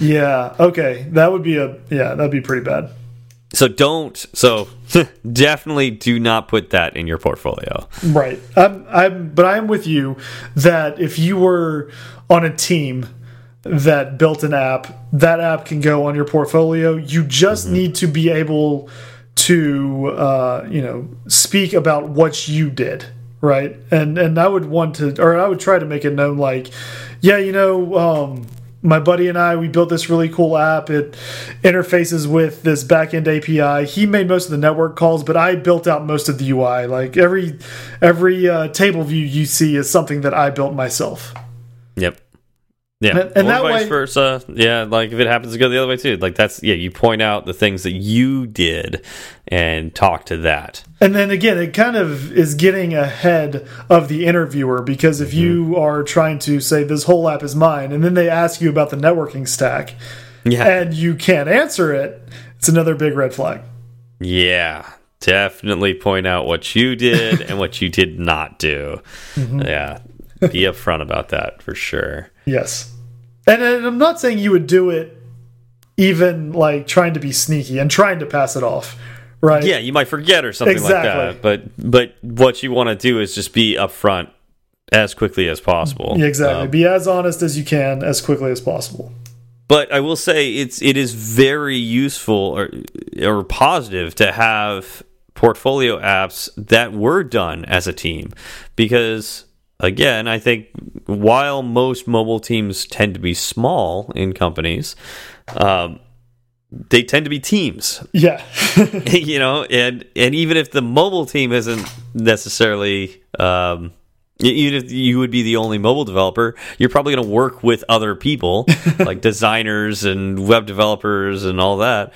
Yeah. Okay. That would be a yeah. That'd be pretty bad. so don't so definitely do not put that in your portfolio. Right. I'm, I'm, but I'm with you that if you were on a team that built an app, that app can go on your portfolio. You just mm -hmm. need to be able to, uh, you know, speak about what you did, right? And and I would want to, or I would try to make it known, like, yeah, you know, um, my buddy and I, we built this really cool app. It interfaces with this backend API. He made most of the network calls, but I built out most of the UI. Like every every uh, table view you see is something that I built myself. Yep. Yeah, and, and that vice way, versa. Yeah, like if it happens to go the other way too, like that's yeah. You point out the things that you did and talk to that. And then again, it kind of is getting ahead of the interviewer because if mm -hmm. you are trying to say this whole app is mine, and then they ask you about the networking stack, yeah. and you can't answer it, it's another big red flag. Yeah, definitely point out what you did and what you did not do. Mm -hmm. Yeah, be upfront about that for sure. Yes. And, and I'm not saying you would do it even like trying to be sneaky and trying to pass it off. Right. Yeah, you might forget or something exactly. like that. But but what you want to do is just be upfront as quickly as possible. Yeah, exactly. Um, be as honest as you can as quickly as possible. But I will say it's it is very useful or or positive to have portfolio apps that were done as a team because again, I think while most mobile teams tend to be small in companies, um, they tend to be teams. Yeah. you know, and and even if the mobile team isn't necessarily um, even if you would be the only mobile developer, you're probably going to work with other people like designers and web developers and all that.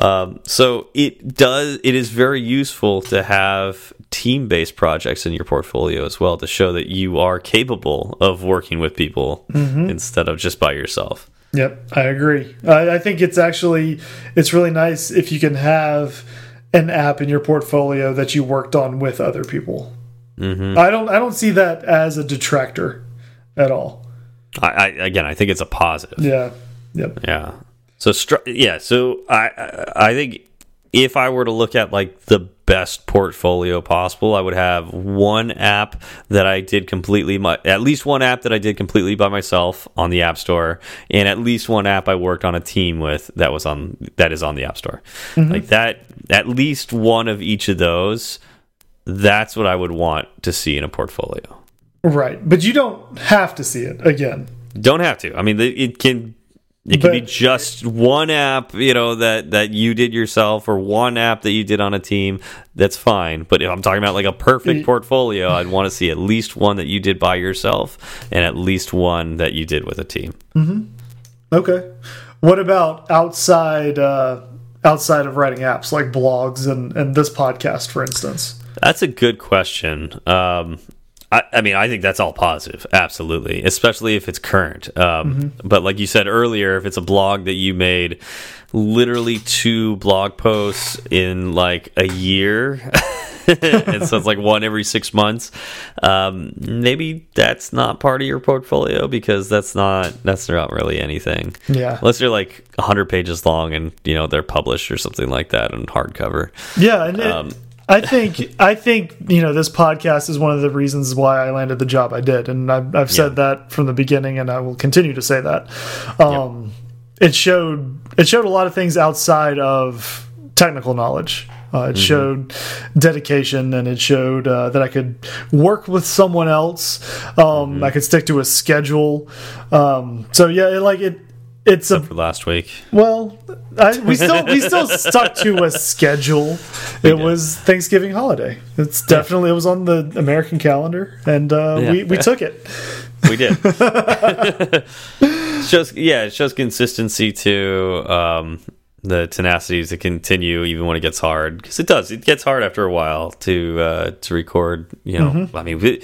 Um, so it does. It is very useful to have team-based projects in your portfolio as well to show that you are capable of working with people mm -hmm. instead of just by yourself. Yep, I agree. I, I think it's actually it's really nice if you can have an app in your portfolio that you worked on with other people. Mm -hmm. I don't I don't see that as a detractor at all. I, I again I think it's a positive. Yeah. Yep. Yeah. So yeah, so I I think if I were to look at like the best portfolio possible, I would have one app that I did completely my at least one app that I did completely by myself on the App Store, and at least one app I worked on a team with that was on that is on the App Store. Mm -hmm. Like that, at least one of each of those that's what I would want to see in a portfolio. Right, but you don't have to see it again. Don't have to. I mean, it can it can but, be just one app, you know, that that you did yourself, or one app that you did on a team. That's fine. But if I'm talking about like a perfect portfolio, I'd want to see at least one that you did by yourself, and at least one that you did with a team. Mm -hmm. Okay. What about outside uh, outside of writing apps, like blogs and and this podcast, for instance? That's a good question. Um, I, I, mean, I think that's all positive, absolutely, especially if it's current. Um, mm -hmm. But like you said earlier, if it's a blog that you made literally two blog posts in like a year. and so it's like one every six months. Um, maybe that's not part of your portfolio because that's not that's not really anything. Yeah, unless they're like hundred pages long and you know they're published or something like that in hardcover. Yeah, and um, it, I think I think you know this podcast is one of the reasons why I landed the job I did, and I've, I've said yeah. that from the beginning, and I will continue to say that. Um, yep. It showed it showed a lot of things outside of technical knowledge. Uh, it mm -hmm. showed dedication, and it showed uh, that I could work with someone else. Um, mm -hmm. I could stick to a schedule. Um, so yeah, it, like it it's Except a for last week. Well, I, we still we still stuck to a schedule. We it did. was Thanksgiving holiday. It's definitely it was on the American calendar, and uh, yeah. we we took it. We did. shows yeah, it shows consistency to um, the tenacity to continue even when it gets hard because it does. It gets hard after a while to uh, to record. You know, mm -hmm. I mean, we,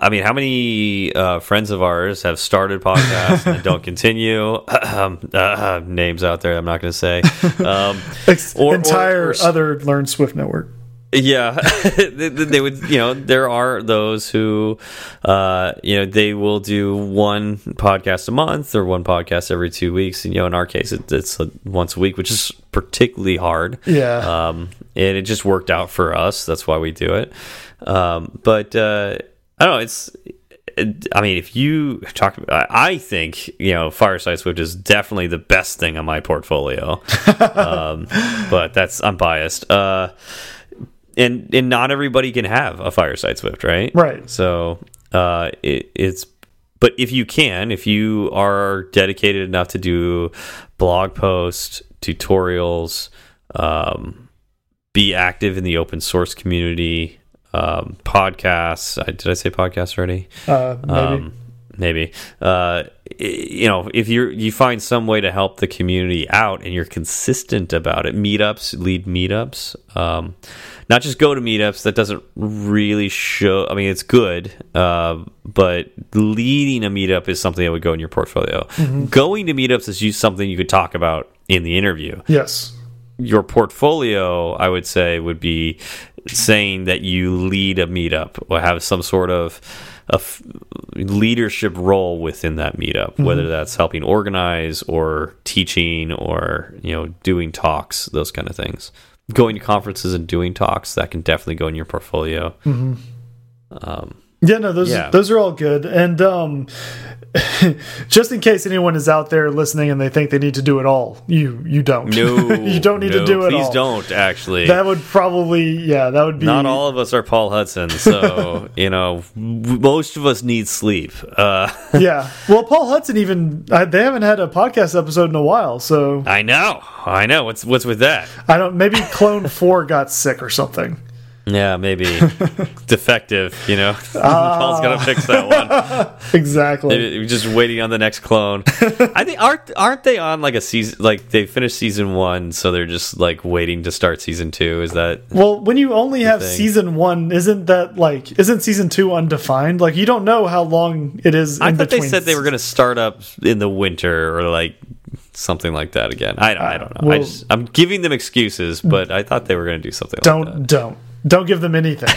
I mean, how many uh, friends of ours have started podcasts and don't continue? Um, uh, uh, names out there, I'm not going to say. Um, or, entire or, or, other Learn Swift network. Yeah, they, they would. You know, there are those who, uh, you know, they will do one podcast a month or one podcast every two weeks. And you know, in our case, it, it's once a week, which is particularly hard. Yeah. Um, and it just worked out for us. That's why we do it. Um, but uh, I don't know. It's. I mean, if you talk, I think you know, Fireside Swift is definitely the best thing on my portfolio. um, but that's I'm biased. Uh, and and not everybody can have a fireside swift right right so uh it, it's but if you can if you are dedicated enough to do blog posts tutorials um be active in the open source community um podcasts. Did i say podcasts already? Uh maybe. Um, maybe. Uh you know if you're you find some way to help the community out and you're consistent about it meetups lead meetups um not just go to meetups that doesn't really show i mean it's good uh, but leading a meetup is something that would go in your portfolio. Mm -hmm. going to meetups is just something you could talk about in the interview. Yes. Your portfolio i would say would be saying that you lead a meetup or have some sort of a leadership role within that meetup, mm -hmm. whether that's helping organize or teaching or you know doing talks, those kind of things going to conferences and doing talks that can definitely go in your portfolio. Mm -hmm. um, yeah, no, those yeah. those are all good. And um, just in case anyone is out there listening and they think they need to do it all, you you don't. No, you don't need no, to do it. Please don't. Actually, that would probably yeah, that would be. Not all of us are Paul Hudson, so you know most of us need sleep. Uh, yeah, well, Paul Hudson even they haven't had a podcast episode in a while, so I know, I know. What's what's with that? I don't. Maybe Clone Four got sick or something. Yeah, maybe defective. You know, uh, Paul's gonna fix that one. exactly. Maybe just waiting on the next clone. I think aren't aren't they on like a season? Like they finished season one, so they're just like waiting to start season two. Is that well? When you only have thing? season one, isn't that like isn't season two undefined? Like you don't know how long it is. I thought they said they were gonna start up in the winter or like something like that again. I, uh, I don't know. Well, I I'm giving them excuses, but I thought they were going to do something. Don't like don't don't give them anything.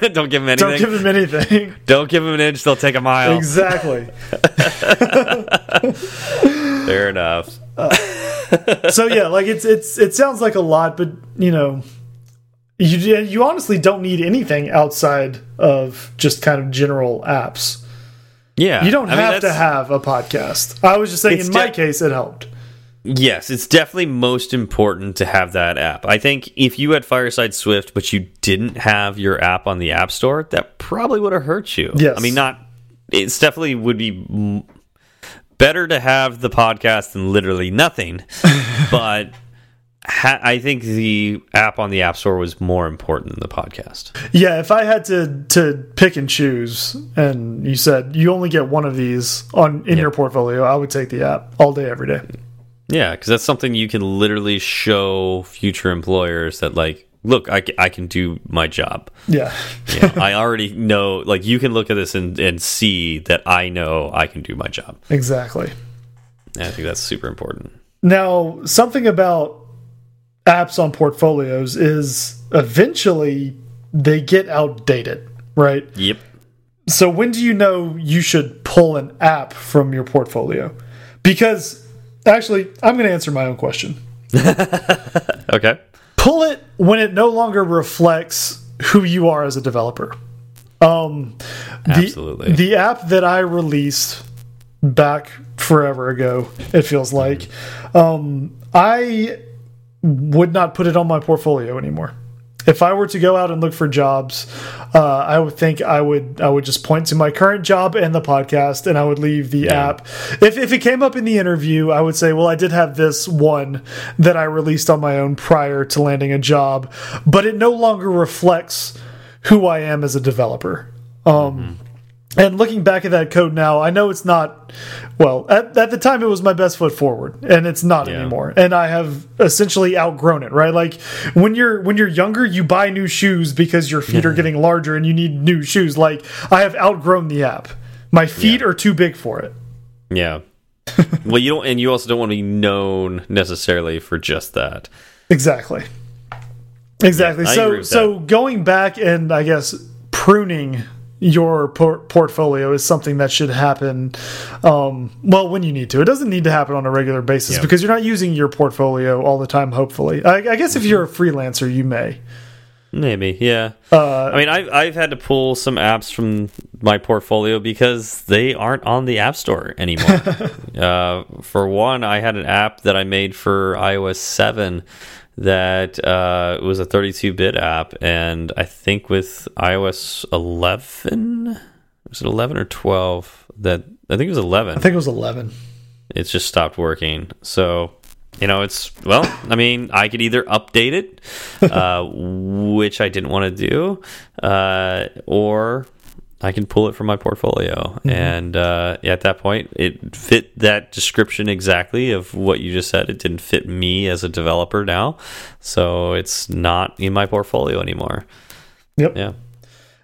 Don't give them anything. Don't give them anything. Don't give them an inch; they'll take a mile. Exactly. Fair enough. Uh, so yeah, like it's it's it sounds like a lot, but you know, you you honestly don't need anything outside of just kind of general apps. Yeah, you don't I have mean, to have a podcast. I was just saying, in my case, it helped. Yes, it's definitely most important to have that app. I think if you had Fireside Swift, but you didn't have your app on the App Store, that probably would have hurt you. Yes. I mean, not, it's definitely would be better to have the podcast than literally nothing. but I think the app on the App Store was more important than the podcast. Yeah, if I had to to pick and choose, and you said you only get one of these on in yep. your portfolio, I would take the app all day, every day. Yeah, because that's something you can literally show future employers that, like, look, I, I can do my job. Yeah. yeah. I already know, like, you can look at this and, and see that I know I can do my job. Exactly. And I think that's super important. Now, something about apps on portfolios is eventually they get outdated, right? Yep. So when do you know you should pull an app from your portfolio? Because Actually, I'm going to answer my own question. okay. Pull it when it no longer reflects who you are as a developer. Um, Absolutely. The, the app that I released back forever ago, it feels like, um, I would not put it on my portfolio anymore if I were to go out and look for jobs, uh, I would think I would I would just point to my current job and the podcast, and I would leave the yeah. app. If if it came up in the interview, I would say, well, I did have this one that I released on my own prior to landing a job, but it no longer reflects who I am as a developer. Um, mm -hmm. And looking back at that code now, I know it's not, well, at, at the time it was my best foot forward, and it's not yeah. anymore. And I have essentially outgrown it, right? Like when you're when you're younger, you buy new shoes because your feet are getting larger and you need new shoes. Like I have outgrown the app. My feet yeah. are too big for it. Yeah. well, you don't, and you also don't want to be known necessarily for just that. Exactly. Exactly. Yeah, so so going back and I guess pruning your por portfolio is something that should happen um, well when you need to it doesn't need to happen on a regular basis Yeah. because you're not using your portfolio all the time hopefully i, I guess if you're a freelancer you may Maybe, yeah. uh, I mean, I've I've had to pull some apps from my portfolio because they aren't on the App Store anymore. uh, for one, I had an app that I made for iOS seven that uh, was a 32-bit app, and I think with iOS 11, was it 11 or 12? That I think it was 11 i think it was 11 it's just stopped working. So, you know, it's well, I mean, I could either update it, uh, which I didn't want to do, uh, or I can pull it from my portfolio. And uh, at that point, it fit that description exactly of what you just said. It didn't fit me as a developer now, so it's not in my portfolio anymore. Yep. Yeah.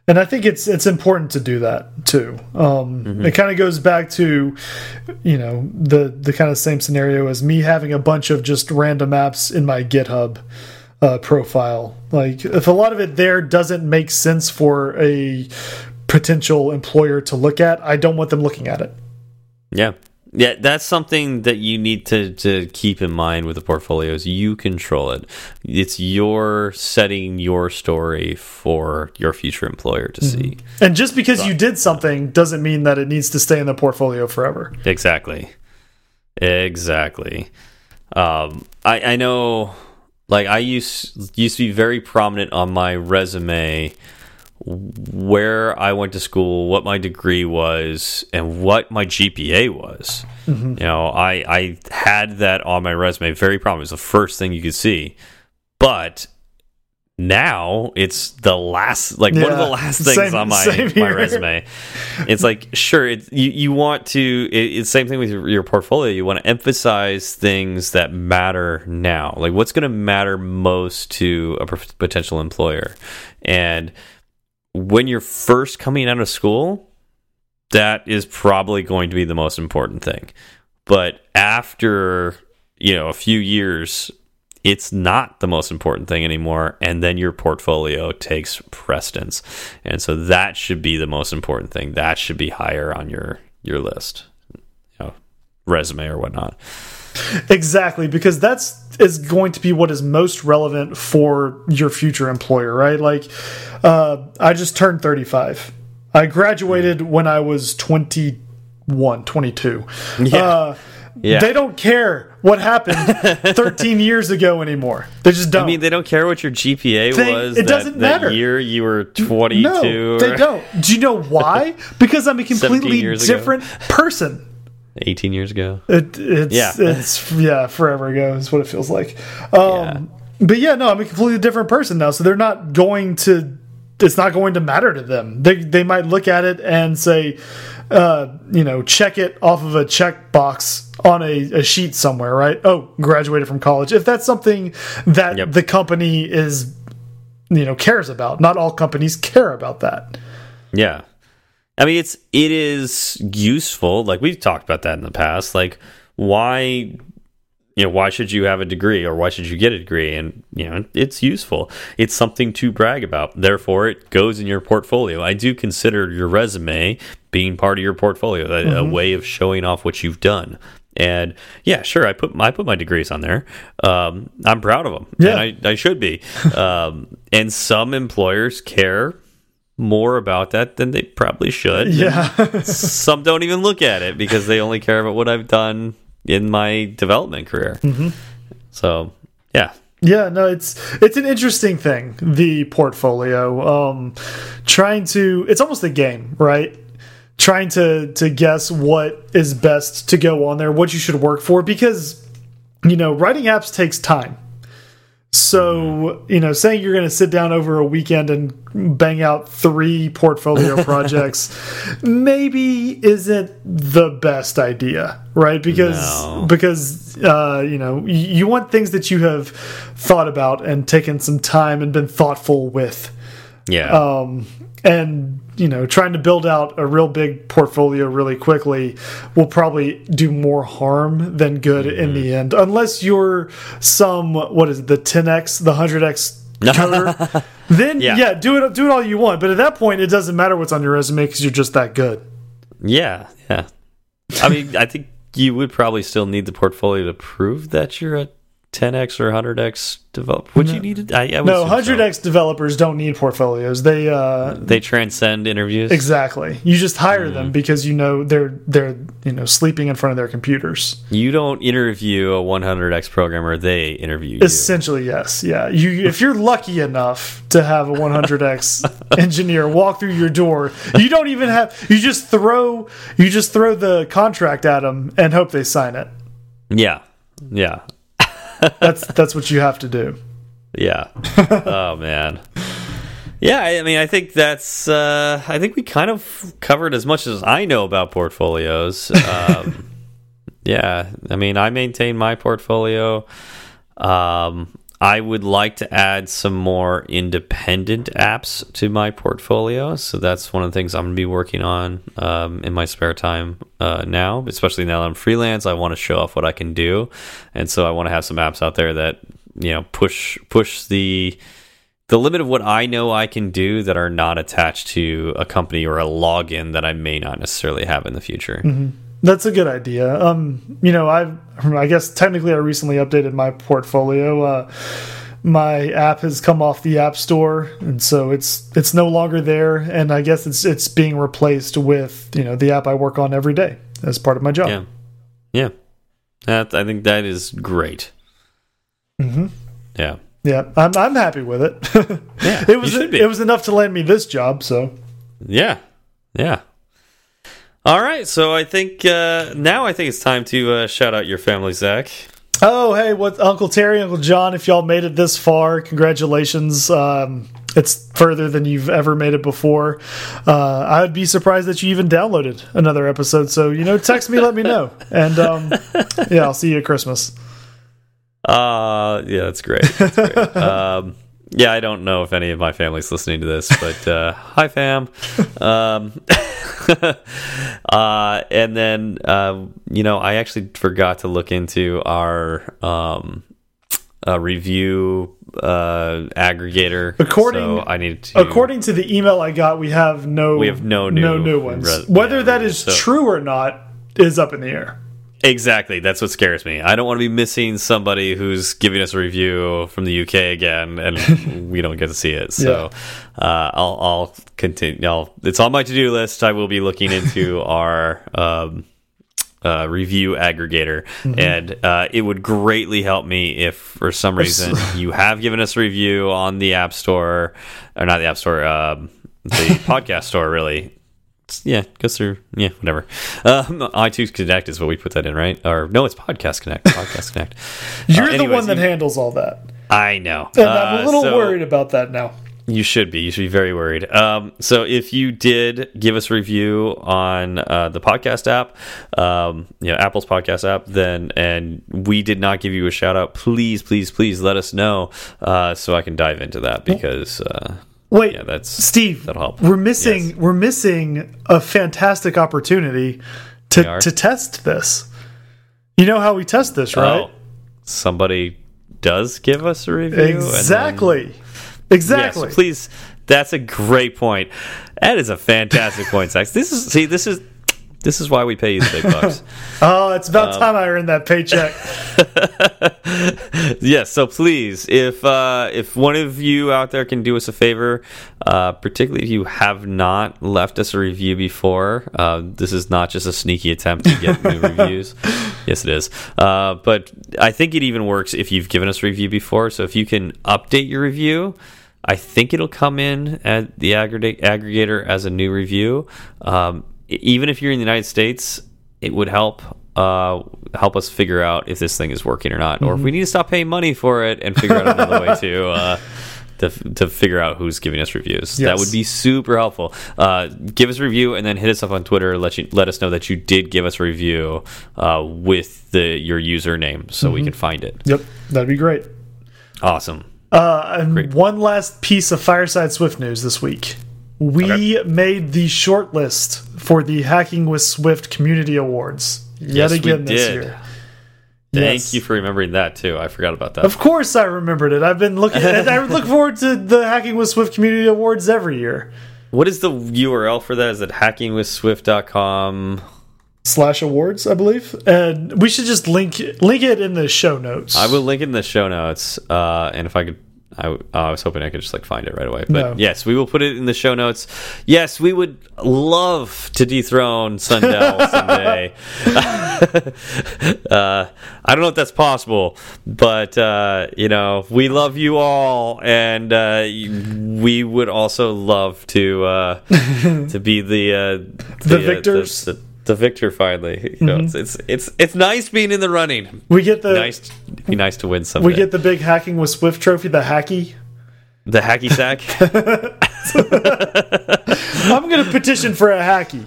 and i think it's it's important to do that too um, it kind of goes back to you know the the kind of same scenario as me having a bunch of just random apps in my github uh, profile like if a lot of it there doesn't make sense for a potential employer to look at i don't want them looking at it Yeah. Yeah, that's something that you need to, to keep in mind with the portfolios. You control it. It's your setting your story for your future employer to see. and just because you did something doesn't mean that it needs to stay in the portfolio forever Exactly. Exactly. Um, I, I know, like, I used, used to be very prominent on my resume where I went to school, what my degree was, and what my GPA was. Mm-hmm. You know, I I had that on my resume very prominent. It was the first thing you could see, but now it's the last, like one of the last things same- on my my resume. It's like sure, it, you you want to. It, it's same thing with your, your portfolio. You want to emphasize things that matter now, like what's going to matter most to a potential employer, and when you're first coming out of school, that is probably going to be the most important thing. But after, you know, a few years, it's not the most important thing anymore and then your portfolio takes precedence. And so that should be the most important thing. That should be higher on your your list. You know, resume or whatnot. Exactly, because that's is going to be what is most relevant for your future employer, right? Like, uh, I just turned 35. I graduated when I was 21, 22. Yeah. Uh, Yeah. They don't care what happened 13 years ago anymore. They just don't. I mean, they don't care what your GPA They- was. it that, doesn't matter. year you were 22. no, they don't. Do you know why? Because I'm a completely ago. different person. 18 years ago. It, it's Yeah. it's yeah, forever ago is what it feels like. Um, But yeah, no, I'm a completely different person now, so they're not going to. It's not going to matter to them. They they might look at it and say, uh, you know, check it off of a check box on a, a sheet somewhere, right? Oh, graduated from college. If that's something that Yep. the company is, you know, cares about. Not all companies care about that. Yeah. I mean it's it is useful. Like we've talked about that in the past. Like why you know, why should you have a degree or why should you get a degree? And you know, it's useful. It's something to brag about. Therefore it goes in your portfolio. I do consider your resume being part of your portfolio, a, a way of showing off what you've done. And yeah, sure, I put I put my degrees on there. Um, I'm proud of them, Yeah. and I, I should be. um, and some employers care more about that than they probably should. Yeah. Some don't even look at it because they only care about what I've done in my development career. So, yeah. Yeah, no, it's it's an interesting thing, the portfolio. Um trying to it's almost a game, right? Trying to to guess what is best to go on there, what you should work for because you know, writing apps takes time. So, you know, saying you're going to sit down over a weekend and bang out three portfolio projects maybe isn't the best idea, right? Because No. because uh, you know, you want things that you have thought about and taken some time and been thoughtful with. Yeah. Um, and you know, trying to build out a real big portfolio really quickly will probably do more harm than good in the end, unless you're some what is it, the 10x, the 100x coder, then Yeah. yeah. do it do it all you want. But at that point, it doesn't matter what's on your resume because you're just that good. Yeah, yeah. I mean, I think you would probably still need the portfolio to prove that you're a 10x or 100x developer. Would you need it? I, I No, assume hundred so. X developers don't need portfolios. They uh, They transcend interviews. exactly. You just hire Mm. them because you know they're they're you know sleeping in front of their computers. You don't interview a 100x programmer; they interview you. Essentially, yes, yeah. You if you're lucky enough to have a 100x engineer walk through your door, you don't even have. You just throw you just throw the contract at them and hope they sign it. Yeah, yeah, That's that's what you have to do. yeah. oh man. Yeah, I mean, I think that's. Uh, I think we kind of covered as much as I know about portfolios. Um, yeah, I mean, I maintain my portfolio. Um, I would like to add some more independent apps to my portfolio. So that's one of the things I'm going to be working on um, in my spare time uh, now, especially now that I'm freelance. I want to show off what I can do, and so I want to have some apps out there that you know push push the the limit of what I know I can do that are not attached to a company or a login that I may not necessarily have in the future. That's a good idea. Um, you know, I I guess technically I recently updated my portfolio. Uh, my app has come off the App Store, and so it's it's no longer there. And I guess it's it's being replaced with you know the app I work on every day as part of my job. Yeah, yeah. That, I think that is great. Mhm. Yeah. Yeah, I'm I'm happy with it. Yeah, it was it was enough to land me this job. So Yeah. Yeah. All right. So I think uh, now I think it's time to uh, shout out your family, Zach. Oh, hey, what Uncle Terry, Uncle John, if y'all made it this far, congratulations. Um, it's further than you've ever made it before. Uh, I would be surprised that you even downloaded another episode. So, you know, text me, let me know. And um, yeah, I'll see you at Christmas. Uh, yeah, that's great. That's great. um, yeah, I don't know if any of my family's listening to this, but uh, hi, fam. Um, uh, and then, uh, you know, I actually forgot to look into our um, uh, review uh, aggregator. According- so I needed to. According to the email I got, we have no We have no no new new ones. Whether yeah, that is so- true or not is up in the air. Exactly. That's what scares me. I don't want to be missing somebody who's giving us a review from the UK again, and we don't get to see it. So uh, I'll, I'll continue. I'll, it's on my to do list. I will be looking into our um, uh, review aggregator, and uh, it would greatly help me if, for some reason, you have given us a review on the App Store, or not the App Store, um, the podcast store, really yeah, goes through. Yeah, whatever. Um, iTunes Connect is what we put that in, right? Or no, it's Podcast Connect. Podcast Connect. You're Uh, the one that you- handles all that. I know. And I'm Uh, a little so- worried about that now. You should be. You should be very worried. Um, so if you did give us a review on uh, the podcast app, um, you know Apple's podcast app, then and we did not give you a shout out, please, please, please let us know uh, so I can dive into that because uh, Wait, yeah, that's Steve, that'll help. we're missing Yes. we're missing a fantastic opportunity to to test this. You know how we test this, right? Oh, somebody does give us a review. and then- exactly. Exactly. Yes, please. That's a great point. That is a fantastic point, Zach. This is see, this is this is why we pay you the big bucks. Oh, it's about Um, time I earned that paycheck. yes, so please, if uh, if one of you out there can do us a favor, uh, particularly if you have not left us a review before, uh, this is not just a sneaky attempt to get new reviews. Yes, it is. Uh, but I think it even works if you've given us a review before. So if you can update your review. I think it'll come in at the aggregate aggregator as a new review. Um, even if you're in the United States, it would help uh, help us figure out if this thing is working or not, or if we need to stop paying money for it and figure out another way to. Uh, to, to figure out who's giving us reviews, that would be super helpful. Uh, give us a review and then hit us up on Twitter. Let you let us know that you did give us a review uh, with the your username, so we can find it. yep, that'd be great. Awesome. Uh, and one last piece of Fireside Swift news this week. We made the shortlist for the Hacking with Swift Community Awards yet Yes, we again this did. year. Thank Yes. you for remembering that too. I forgot about that. Of course, I remembered it. I've been looking. I look forward to the Hacking with Swift Community Awards every year. What is the URL for that? Is it hackingwithswift.com? Slash awards, I believe, and we should just link link it in the show notes. I will link it in the show notes. Uh, and if I could, I, oh, I was hoping I could just like find it right away. But No. yes, we will put it in the show notes. Yes, we would love to dethrone Sundell someday. uh, I don't know if that's possible, but uh, you know, we love you all, and uh, we would also love to uh, to be the uh, The uh, victors? the, the victor finally. You know, it's, it's it's it's nice being in the running. we get the Nice, be nice to win someday. we get the big Hacking with Swift trophy, the Hacky. the hacky sack. I'm going to petition for a Hacky.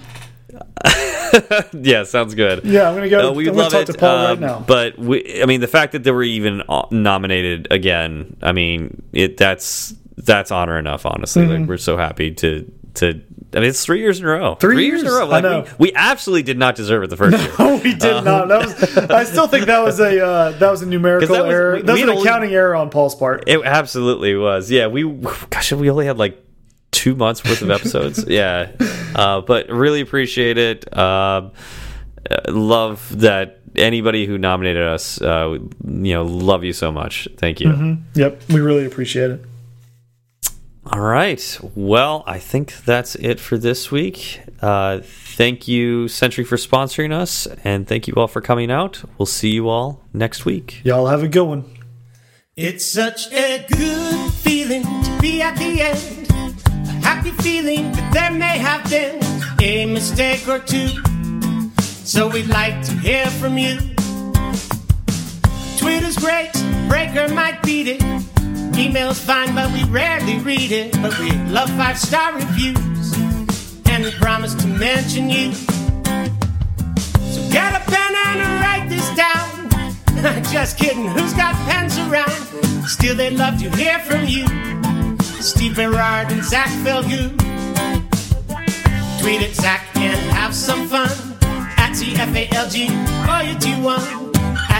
yeah, sounds good. Yeah, I'm going to go. Uh, we I'm love it, to Paul uh, right now. but we, I mean, the fact that they were even uh, nominated again, I mean, it that's that's honor enough. Honestly, Mm-hmm. like we're so happy to to. I mean, it's three years in a row. Three years in a years? row. I know. We, we absolutely did not deserve it the first year. Oh, we did not. That was. I still think that was a uh, that was a numerical that was- error. we- that was an only- accounting error on Paul's part. It absolutely was. Yeah, we gosh, we only had like two months worth of episodes. yeah, uh, but really appreciate it. Um uh, love that anybody who nominated us. Uh, you know, love you so much. Thank you. Yep, we really appreciate it. All right. Well, I think that's it for this week. Uh, thank you, Sentry, for sponsoring us, and thank you all for coming out. We'll see you all next week. Y'all have a good one. It's such a good feeling to be at the end. A happy feeling that there may have been a mistake or two. So we'd like to hear from you. Twitter's great, Breaker might beat it. Email's fine, but we rarely read it. But we love five star reviews, and we promise to mention you. So get a pen and write this down. Just kidding, who's got pens around? Still, they'd love to hear from you. Steve Berard and Zach Falgout. Tweet at Zach and have some fun. At TFALG, OU21.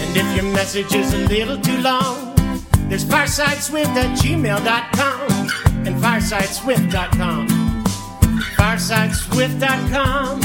And if your message is a little too long, there's firesideswift at gmail.com and firesideswift.com. Firesideswift.com.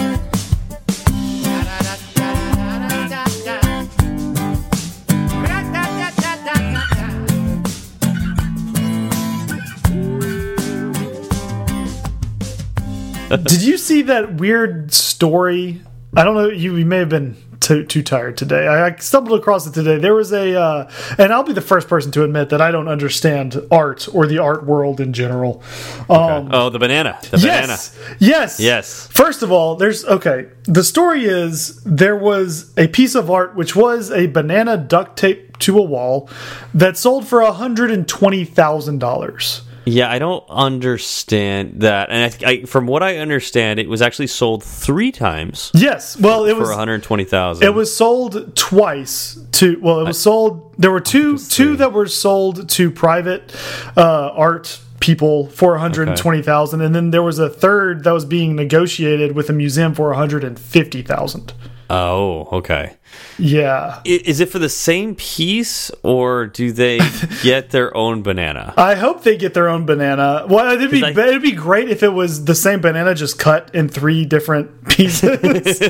Did you see that weird story? I don't know. You, you may have been too, too tired today. I, I stumbled across it today. There was a, uh, and I'll be the first person to admit that I don't understand art or the art world in general. Um, Oh, the banana. The Yes. Yes. Yes. First of all, there's okay. The story is there was a piece of art which was a banana duct tape to a wall that sold for $120,000. banana. Yeah, I don't understand that. And I, I, from what I understand, it was actually sold three times. Yes, well, for, it was for one hundred twenty thousand. It was sold twice to. Well, it was I, sold. There were two two that were sold to private uh, art people for 120,000 okay. and then there was a third that was being negotiated with a museum for 150,000. Oh, okay. Yeah, Is it for the same piece, or do they get their own banana? I hope they get their own banana. Well, it'd be I- it'd be great if it was the same banana just cut in three different pieces.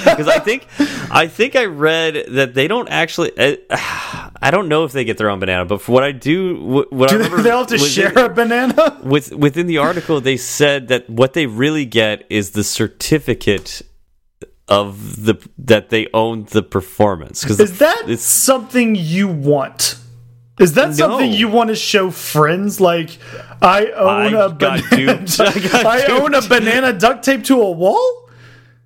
Because I think, I think I read that they don't actually. Uh, I don't know if they get their own banana, but for what I do, what I Do they, remember they have to within- share a banana? with within the article, they said that what they really get is the certificate of the that they own the performance. Because Is that it's something you want? Is that something you want to show friends? Like, I own I a banana. I I own a banana duct tape to a wall.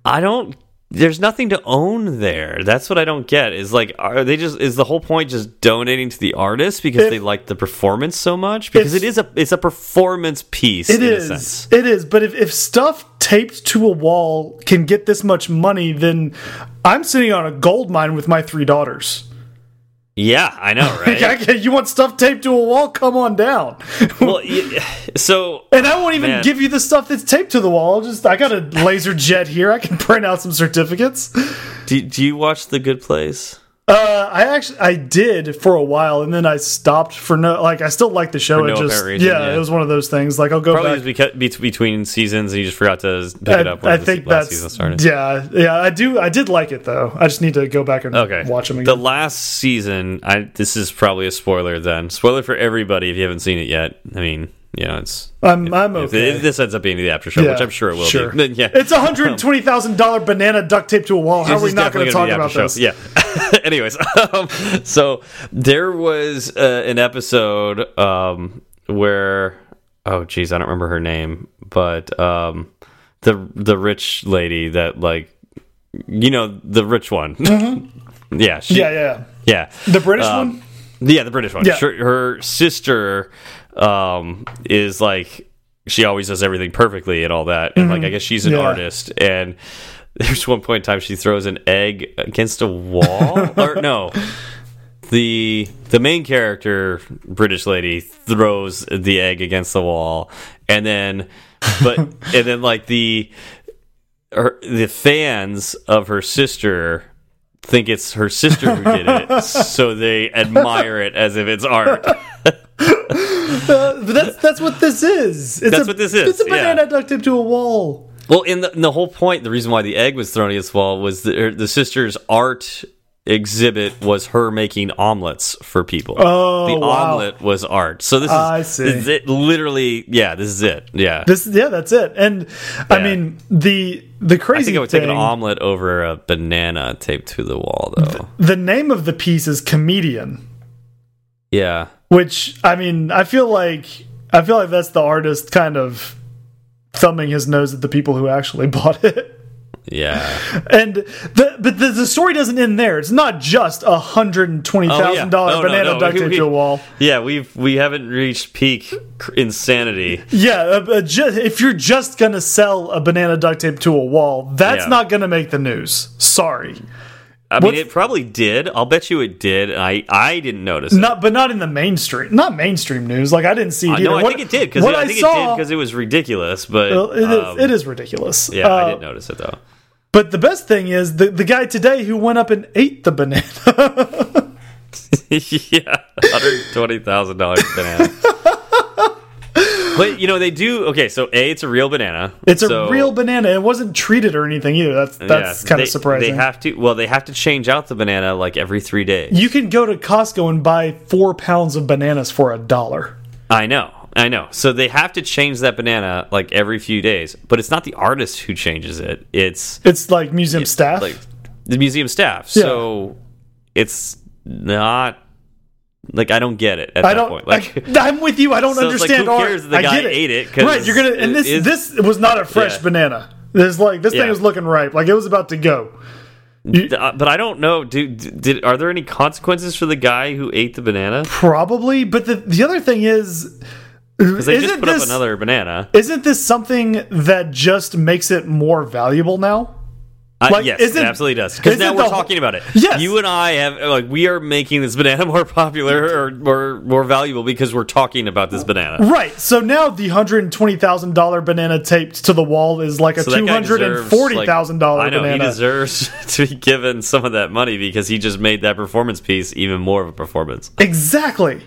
I don't there's nothing to own there. That's what I don't get. Is like, are they just? Is the whole point just donating to the artist because If- they like the performance so much? Because it is a it's a performance piece. It in is. A sense. It is. But if, if stuff taped to a wall can get this much money, then I'm sitting on a gold mine with my three daughters. Yeah, I know, right? Like, I can- you want stuff taped to a wall? Come on down. well, so And I won't even Man. give you the stuff that's taped to the wall. I'll just I got a laser jet here. I can print out some certificates. do, do you watch The Good Place? Uh, I actually I did for a while, and then I stopped for no like I still like the show. For it no just reason, yeah, yeah. it was one of those things. Like I'll go Probably back. just beca- be between seasons, and you just forgot to pick it up when I, I the think last season started. yeah, yeah. I do. I did like it though. I just need to go back and Okay. watch them Again. The last season, I this is probably a spoiler then. Spoiler for everybody if you haven't seen it yet. I mean, you know, it's I'm I'm okay. if this ends up being the after show, Yeah, which I'm sure it will sure. be. Then, yeah. It's a hundred twenty thousand dollar banana duct taped to a wall. How This are we not going to talk about after this? Yeah. Anyways, um, so there was uh, an episode um, where oh geez, I don't remember her name, but um, the the rich lady that like you know the rich one. yeah, she. Yeah, yeah. yeah. The British Um, one. Yeah, the British one. Yeah. Sure, her sister um, is like she always does everything perfectly and all that, and like I guess she's an Mm-hmm. Yeah. artist. And there's one point in time she throws an egg against a wall, or no. The the main character, British lady, throws the egg against the wall, and then, but and then like the her, the fans of her sister think it's her sister who did it, so they admire it as if it's art. Uh, but that's that's what this is. It's That's a, what this is, It's a banana duct taped to a wall. Well, in the, the whole point, the reason why the egg was thrown against the wall was the, her- the sister's art exhibit was her making omelets for people. Oh, the wow. omelet was art. So this is, I see. this is it. Literally, yeah, this is it. Yeah. This yeah, that's it. And I mean the the I crazy think I would thing. take an omelet over a banana taped to the wall, though. the name of the piece is comedian, Yeah. Which I mean I feel like I feel like that's the artist kind of thumbing his nose at the people who actually bought it. Yeah. And the but the, the story doesn't end there. It's not just a hundred and twenty thousand Oh, yeah. dollar No, no, banana no. duct We- taped to a wall. Yeah, we've we haven't reached peak insanity. Yeah, uh, uh, if you're just gonna sell a banana duct tape to a wall, that's Yeah. not gonna make the news. Sorry, I mean, What's- it probably did. I'll bet you it did. I I didn't notice. it. not but not in the mainstream, not mainstream news. Like I didn't see it Uh, no, I What- think it did because what I think it saw, did because it was ridiculous. But well, it is um, it is ridiculous. Yeah, Uh, I didn't notice it though. But the best thing is the the guy today who went up and ate the banana. yeah, hundred twenty thousand dollars banana. but you know they do. Okay, so a it's a real banana. It's a real banana. It wasn't treated or anything either. That's that's yeah, kind of surprising. They have to. Well, they have to change out the banana like every three days. you can go to Costco and buy four pounds of bananas for a dollar. I know. I know. So they have to change that banana like every few days. But it's not the artist who changes it. It's It's like museum staff. like the museum staff. So it's not like I don't get it at I that don't. point. Like I, am with you. I don't So it's like, understand who cares the I guy get it. ate it, right? You're gonna. And this is- this was not a fresh Yeah. banana. This like this thing Yeah. was looking ripe. Like it was about to go. Uh, but I don't know. Do, did are there any consequences for the guy who ate the banana? Probably. But the the other thing is, Because they just put this up another banana. isn't this something that just makes it more valuable now? Uh, Like, yes, isn't- it absolutely does. Because now we're talking about it. Yes. you and I have like we are making this banana more popular or more more valuable because we're talking about this banana. Right. So now the hundred and twenty thousand dollar banana taped to the wall is like a So two hundred and forty thousand like- dollar I know banana. he deserves to be given some of that money because he just made that performance piece even more of a performance. Exactly.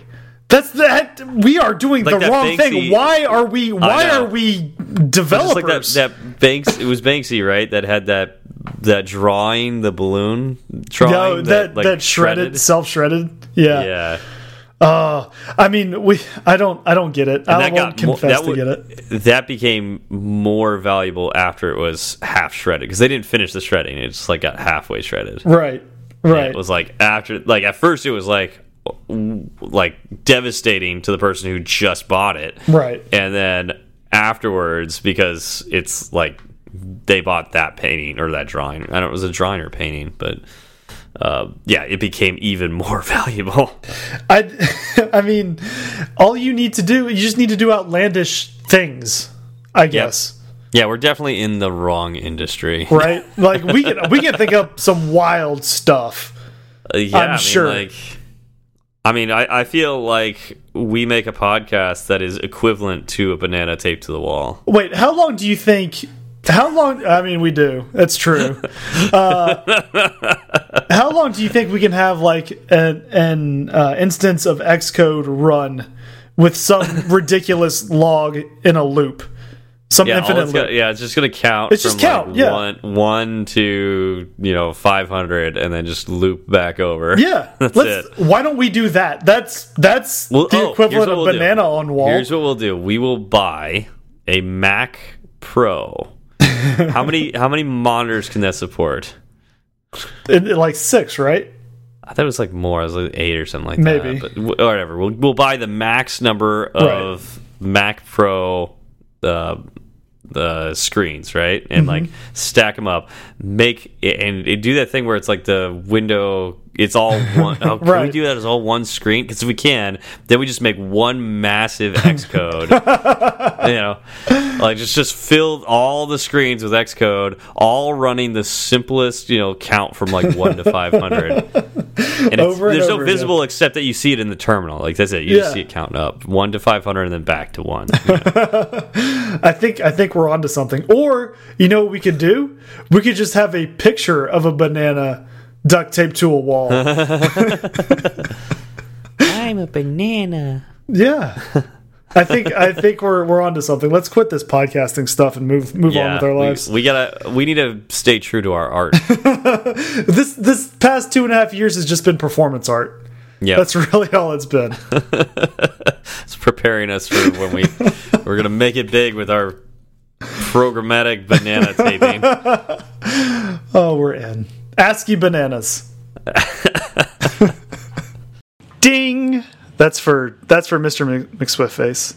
That's that. We are doing Like the that wrong thing. Why are we? Why are we developers? like that, that Banks, it was Banksy, right? That had that that drawing, the balloon drawing, No, that that, like, shredded, self shredded. Yeah. Yeah, Uh, I mean, we. I don't. I don't get it. I that won't confess that to would- get it. That became more valuable after it was half shredded because they didn't finish the shredding; it just like got halfway shredded. Right. Right. It was like after, like at first, it was like like devastating to the person who just bought it, right. and then afterwards, because it's like they bought that painting or that drawing. I don't know, it was a drawing or painting, but uh, yeah, it became even more valuable. I, I mean, all you need to do, you just need to do outlandish things, I guess. Yeah, we're definitely in the wrong industry. Right? Like we can we can think up some wild stuff. Uh, yeah, I'm I mean, sure. Like, I mean, I, I feel like we make a podcast that is equivalent to a banana taped to the wall. Wait, how long do you think? How long? I mean, we do. That's true. Uh, how long do you think we can have like an, an uh, instance of Xcode run with some ridiculous log in a loop, some Yeah, infinite it's loop? gonna, yeah, it's just gonna count. It's just from, count, like, yeah. one one to you know five hundred, and then just loop back over. Yeah, that's let's. it. Why don't we do that? That's that's Well, the oh, equivalent of we'll do. banana on wall. Here's what we'll do: we will buy a Mac Pro. how many how many monitors can that support? In- in like six, right? I thought it was like more. It was like eight or something like Maybe. that. But whatever. We'll we'll buy the max number of Mac Pro uh, the screens, right? And like Mm-hmm. stack them up, make it, and it, do that thing where it's like the window. It's all one. Oh, can we do that as all one screen? Because if we can, then we just make one massive Xcode. you know, like just just fill all the screens with Xcode, all running the simplest, you know, count from like one to five hundred. And and there's no over again. visible except that you see it in the terminal. Like that's it. You just see it counting up one to five hundred and then back to one. you know? I think I think we're onto something. Or you know what we could do? We could just have a picture of a banana duct taped to a wall. I'm a banana. yeah. I think I think we're we're onto something. Let's quit this podcasting stuff and move move on with our we- lives. We, gotta. We need to stay true to our art. this this past two and a half years has just been performance art. Yeah, That's really all it's been. it's preparing us for when we we're gonna make it big with our programmatic banana taping. Oh, we're in. ASCII bananas. Ding. That's for that's for Mr. Mc- McSwift face.